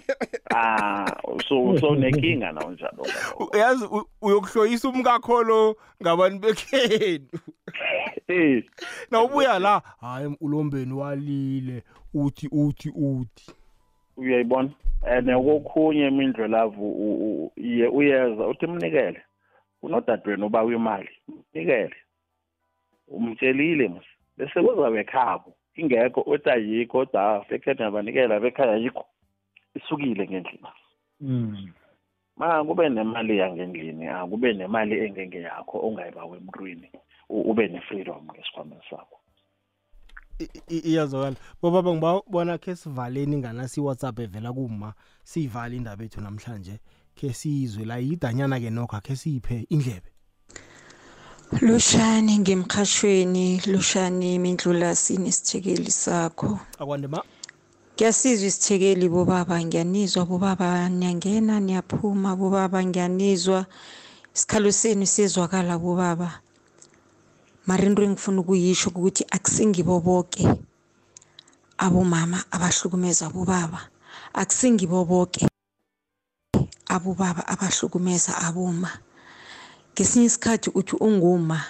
Ah so so nenkinga nawo njalo uyazi uyokuhloyisa umkakho lo ngabantu bekhenu? Eh na ubuya la hayi ulombeni walile. Uthi uthi uthi. Uyayibona? And kokhunye imindlo lavu iye uyeza uthi mnikele. Unodadewenu ubawa imali mnikele. Umtshelile mos. Bese kuzabe khabo ingekho uthi ayikho kodwa sekhethwa yabanikela bekhaya ayikho. Isukile ngendlini ma kube nemali yangendlini akube nemali engengeyakho ongayibawa emntwini ube ne-freedom ngesikhwameni sakho. Iyazwakala. Bobaba ngibabona khe sivaleni nganasi iwhatsapp evela kuma siyivale indaba ethu namhlanje. Khe sizwe la yidanyana-ke nokho khe siyiphe indlebe. Lushani ngemkhashweni lushani mindlulasini isithekeli sakho. Akwande ma? Ngiyasizwa isithekeli bobaba ngiyanizwa bobaba niyangena niyaphuma bobaba ngiyanizwa. Isikhalo senu siyezwakala bobaba. Mara into engifuna ukuyisho ukuthi akusingibo boke abomama abahlukumeza abobaba akusingibo boke abobaba abahlukumeza aboma. Ngesinye isikhathi uthi unguma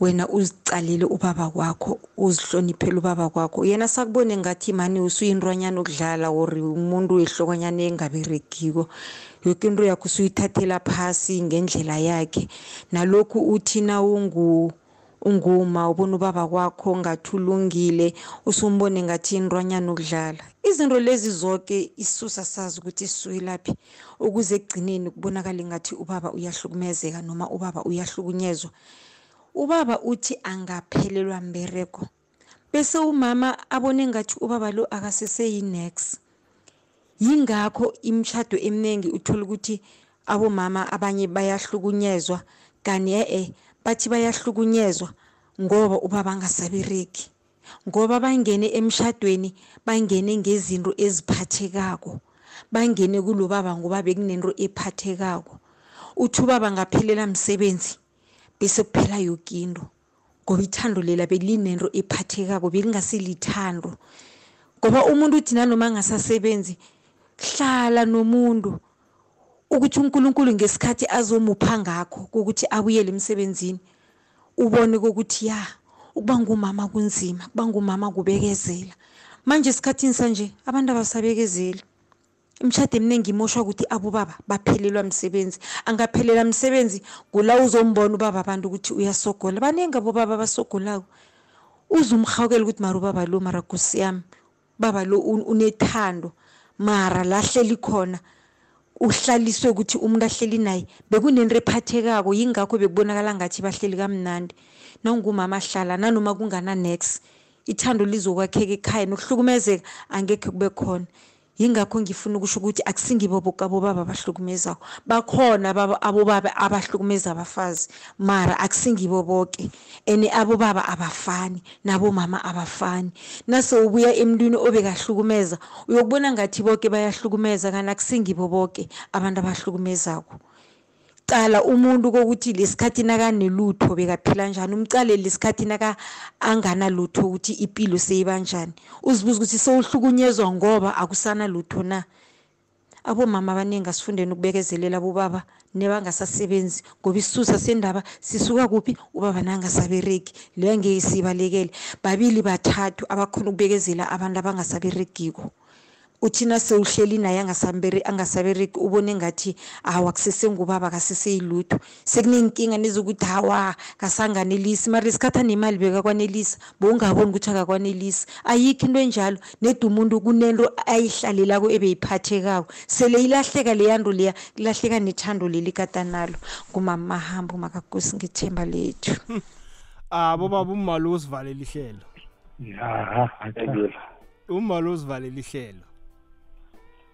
wena uzicalile ubaba kwakho uzihloniphele ubaba kwakho. Yena sakubone ngathi mani usuyintwanyana okudlala or umuntu wehlokonyana engaberegiko. Yoke into yakho usuyithathela phasi ngendlela yakhe. Nalokhu uthi nawungu unguma ubona ubaba kwakho ngathi ulungile usumbone ngathi intwanyana ukudlala. Izinto lezi zonke isisusa sazi ukuthi sisuke laphi ukuze ekugcineni kubonakale ngathi ubaba uyahlukumezeka noma ubaba uyahlukunyezwa. Ubaba uthi angaphelelwa mbereko bese umama abone ngathi ubaba lo akaseseyi-nex yingakho imishado eminingi uthola ukuthi abomama abanye bayahlukunyezwa kani e-e bathi bayahlukunyezwa ngoba ubaba angasabereki ngoba bangene emshadweni bangene ngezinto eziphathekako bangene kulo baba ngoba bekunento ephathekako. Uthi ubaba ngaphelela msebenzi bese kuphela yoke into ngoba ithando lela belinento ephathekako belingasilithando ngoba umuntu uthi nanoma angasasebenzi hlala nomuntu ukuthi uNkulunkulu ngesikhathi azomupha ngakho ukuthi abuyele emsebenzini ubone ukuthi ya ukuba ngumama kunzima kuba ngumama kubekezela. Manje esikhathini sanje abantu abasabekezeli. Imishado eminingi imoshwa ukuthi abobaba baphelelwa msebenzi. Angaphelela msebenzi kula uzombona ubaba abantu ukuthi uyasogola. Baningi abobaba abasogolako. Uze umhawukela ukuthi mara ubaba lo mara gusi yami. Baba lo unethando. Mara lahleli khona. Uhlaliswe ukuthi umuntu ahleli naye bekunento ephathekako yingakho bekubonakala ngathi bahleli kamnandi. Nongumama ahlala nanoma kungana-nex ithando lizokwakheka ekhaya nokuhlukumezeka angekhe kube khona. Yingakho ngifuna ukusho ukuthi akusingibo boke abobaba abahlukumezako. Bakhona abobaba abahlukumeza abafazi mara akusingibo boke and abobaba abafani nabomama abafani. Nase ubuya emntwini obekahlukumeza uyokubona ngathi boke bayahlukumeza kanti akusingibo boke abantu abahlukumezako. Cala umuntu kokuthi lesikhathi nakanelutho bekaphila njani umcale lesikhathi naka anganalutho ukuthi impilo seyibanjani uzibuza ukuthi sewuhlukunyezwa ngoba akusana lutho na? Abomama abaningi asifundeni ukubekezelela bobaba nebangasasebenzi ngoba isisusa sendaba sisuka kuphi? Ubaba nangasabereki leyo ngeke siyibalekele babili bathathu abakhona ukubekezela abantu abangasaberegiko. Uthina sewuhleli naye angasabereki ubone ngathi hawa kusesengubaba kaseseyilutho sekunenkinga nezokuthi hawa kasanganelisi mara isikhathi anemali bekakwanelisa bowungaboni ukuthi akakwanelisi ayikho into enjalo nedi umuntu kunento ayihlalelako ebeyiphathekako. Sele ilahleka leyanto leya kulahleka nethando leli katanalo. Ngumamahambo makakosi ngethemba lethu. Abo baba umalo usivalela ihlelo? Ya umalo usivalela ihlelo?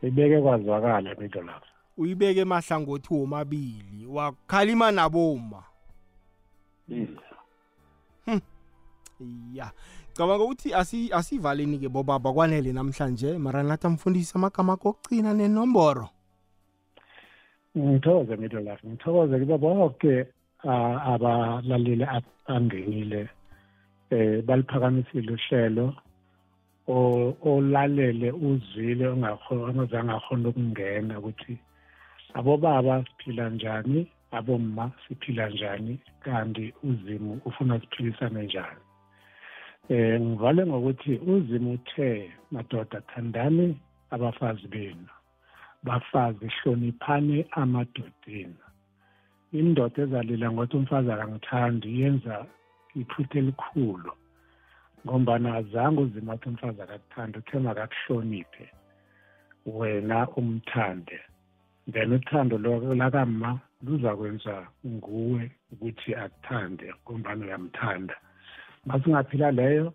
Ibeke kwazwakala into lapho. Uyibeke emahlangothi womabili wakhalima naboma. Hmm. ya cabanga ukuthi asi asivaleni ke bobaba kwanele namhlanje. Mara nathi amfundisi amagama kokugcina nenomboro. Ngithokoze middle life ngithokoze kibo bonke abalaleli angenile eh baliphakamisile uhlelo olalele uzwile ongazange akhona ukungena ukuthi abobaba siphila njani? Abomma siphila njani? Kanti uzimu ufuna siphilisane njani? Eh ngivale ngokuthi uzimu uthe madoda thandani abafazi benu. Bafazi hloniphani amadodeni. Indoda ezalila ngokuthi umfazi akangithandi yenza iphutha elikhulu. Ngombana azange uzimathi umfazi akakuthanda uthe makakuhloniphe wena umthande. Then uthando lakama luzakwenza nguwe ukuthi akuthande ngombana uyamthanda. Masingaphila leyo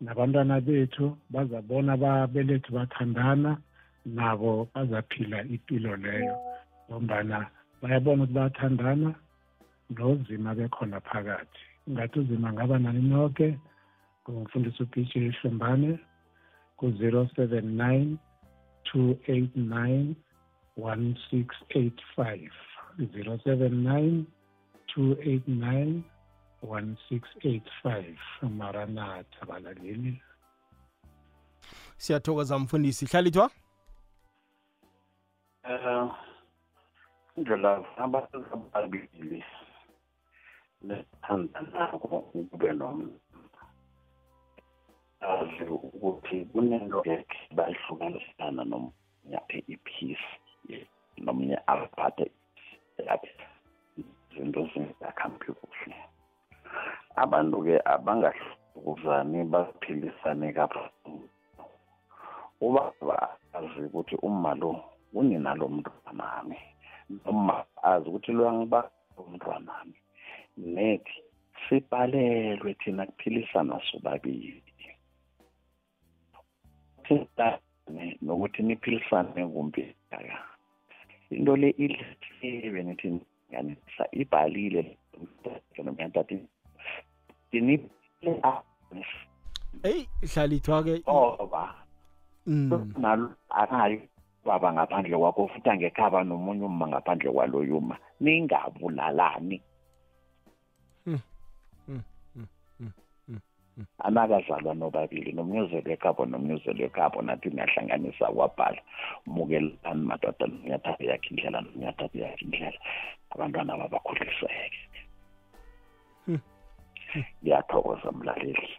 nabantwana bethu bazabona ababelethu bathandana nabo bazaphila impilo leyo ngombana bayabona ukuthi bayathandana nozima bekhona phakathi. Ngathi uzima ngaba nani noke ngumfundisi uBJ Hlumbane ku-079 289 1685 079 289 1685 maranatha balaleli siyathokoza mfundisi hlalithwa um indlela abantu ababili nethandanako kube nomntu azi ukuthi kunento yakhe bayihlukanisana nomunye iphisi nomunye aphathe yakhe izinto zingakhambi kuhle abantu-ke abangahlukuzani baphilisane kabuhlungu. Ubaba azi ukuthi uma lo unina lo mntwanami noma azi ukuthi lo yangiba umntwanami nethi sibhalelwe thina kuphilisana sobabili. Thintane nokuthi niphilisane kumpi aka into le ilisiwe nithi nganisa ibhalile. Nomyantati eyi hlalithwa-ke ngoba Mm. nalo akayo baba ngaphandle kwakho futhi angekhaba nomunye uma ngaphandle kwaloyo uma ningabulalani. Anakazalwa nobabili nomnyuzelo ekhabo nomnyuzelo ekhabo nathi niyahlanganisa kwabhala mukelani madoda nomnyathabe yakhe indlela nomnyathabe yakhe indlela. Abantwana babakhuliseke. Ngiyathokoza mlaleli.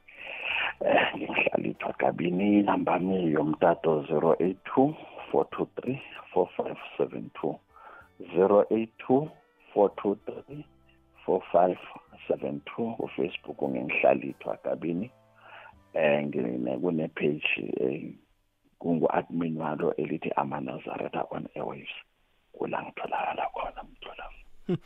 Eh ngihlalithwa kabini seven two. yomtato 082 423 4572 082 423 4572 kufacebook ngengihlalithwa kabini eh ngine kune page eh kungu-admin walo elithi amanazareta on airwaves. Kula ngitholakala khona mthola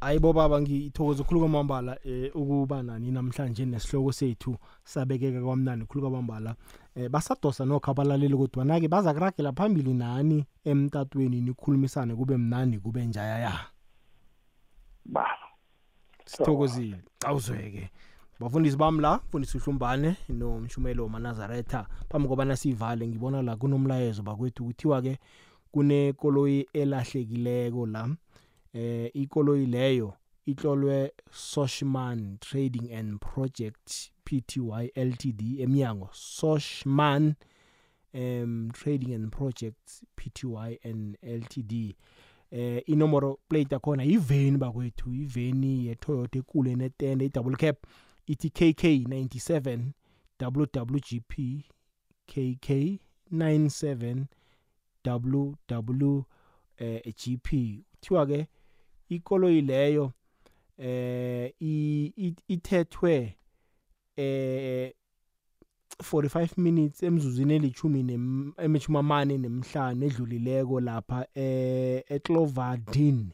hayi bo baba ngithokoza ukukhulu kwamambala eh ukuba nani namhlanje nesihloko sethu sabekeka kwamnandi khulu kwamambala. Eh basadosa nokho abalaleli kodwa nake baza kuragela phambili nani emtatweni nikhulumisane kube mnandi kube njayaya? Ba. Sithokozile awuzweke. Bafundisi bami la mfundisi uhlumbane nomshumelo manazaretha phambi kobana sivale ngibona la kunomlayezo bakwethu kuthiwa-ke kunekoloyi elahlekileko la. Eh ikoloyi leyo itlolwe Soshman Trading and Project Pty Ltd emnyango Soshman um Trading and Projects Pty and Ltd eh inomoro plate yakhona yiveni bakwethu iveni yeToyota ekule netende i-double cab ithi KK 97 WWGP KK 97 WW eh GP kuthiwa ke ikoloyi leyo eh ithethwe eh 45 minutes emzuzwini elithumi emithumi amane nemhlanu edlulileko lapha eh eCloverdin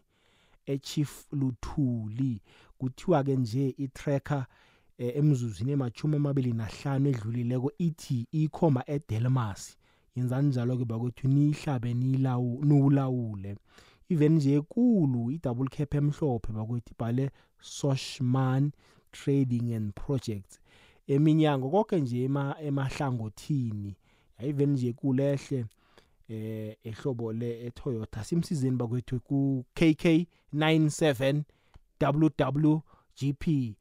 eChief Luthuli. Kuthiwa ke nje itracker eh, emzuzwini emachumi amabili nahlanu edlulileko ithi ikhoma eDelmas. Yenzani njalo ke bakwethu? Niyihlabe niwulawule. Even nje ekulu i-double cap emhlophe bakwethu ibhale soshman trading and projects. Eminyango konke nje ema- emahlangothini even nje kulehle eh ehlobo le eToyota. Simsizeni bakwethu ku KK 97 WWGP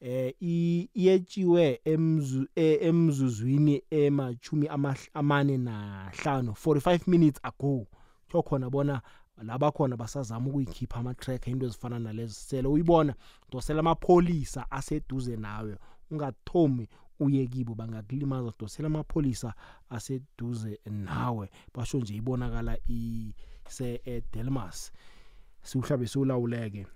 eh i- iyetshiwe emzu eh, emzuzwini emachumi amahl- amane nahlanu 45 minutes ago. Kuthiwa khona bona laba khona basazama ukuyikhipha ama-tracker into ezifana nalezo. Sele uyibona dosela amapholisa aseduze nawe. Ungathomi uye kibo bangakulimaza dosela amapholisa aseduze nawe. Basho nje ibonakala ise-delmas siwuhlabe siwulawuleke.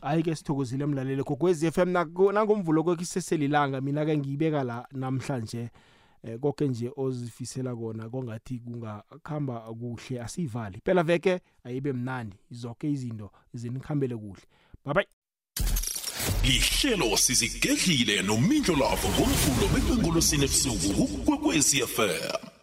Hayi ke sithokozile mlaleli gogwezi f m nangomvulo kwekho iseselilanga mina-ke ngiyibeka la namhlanje eh konke nje ozifisela kona kongathi kungakhamba kuhle asiyivali. Phela veke ayibe mnandi zonke izinto zinikhambele kuhle. Bye bye lihlelo sizigedlile nomindlo lavo ngomvulo bekwengolosini ebusuku kukwekwezi fm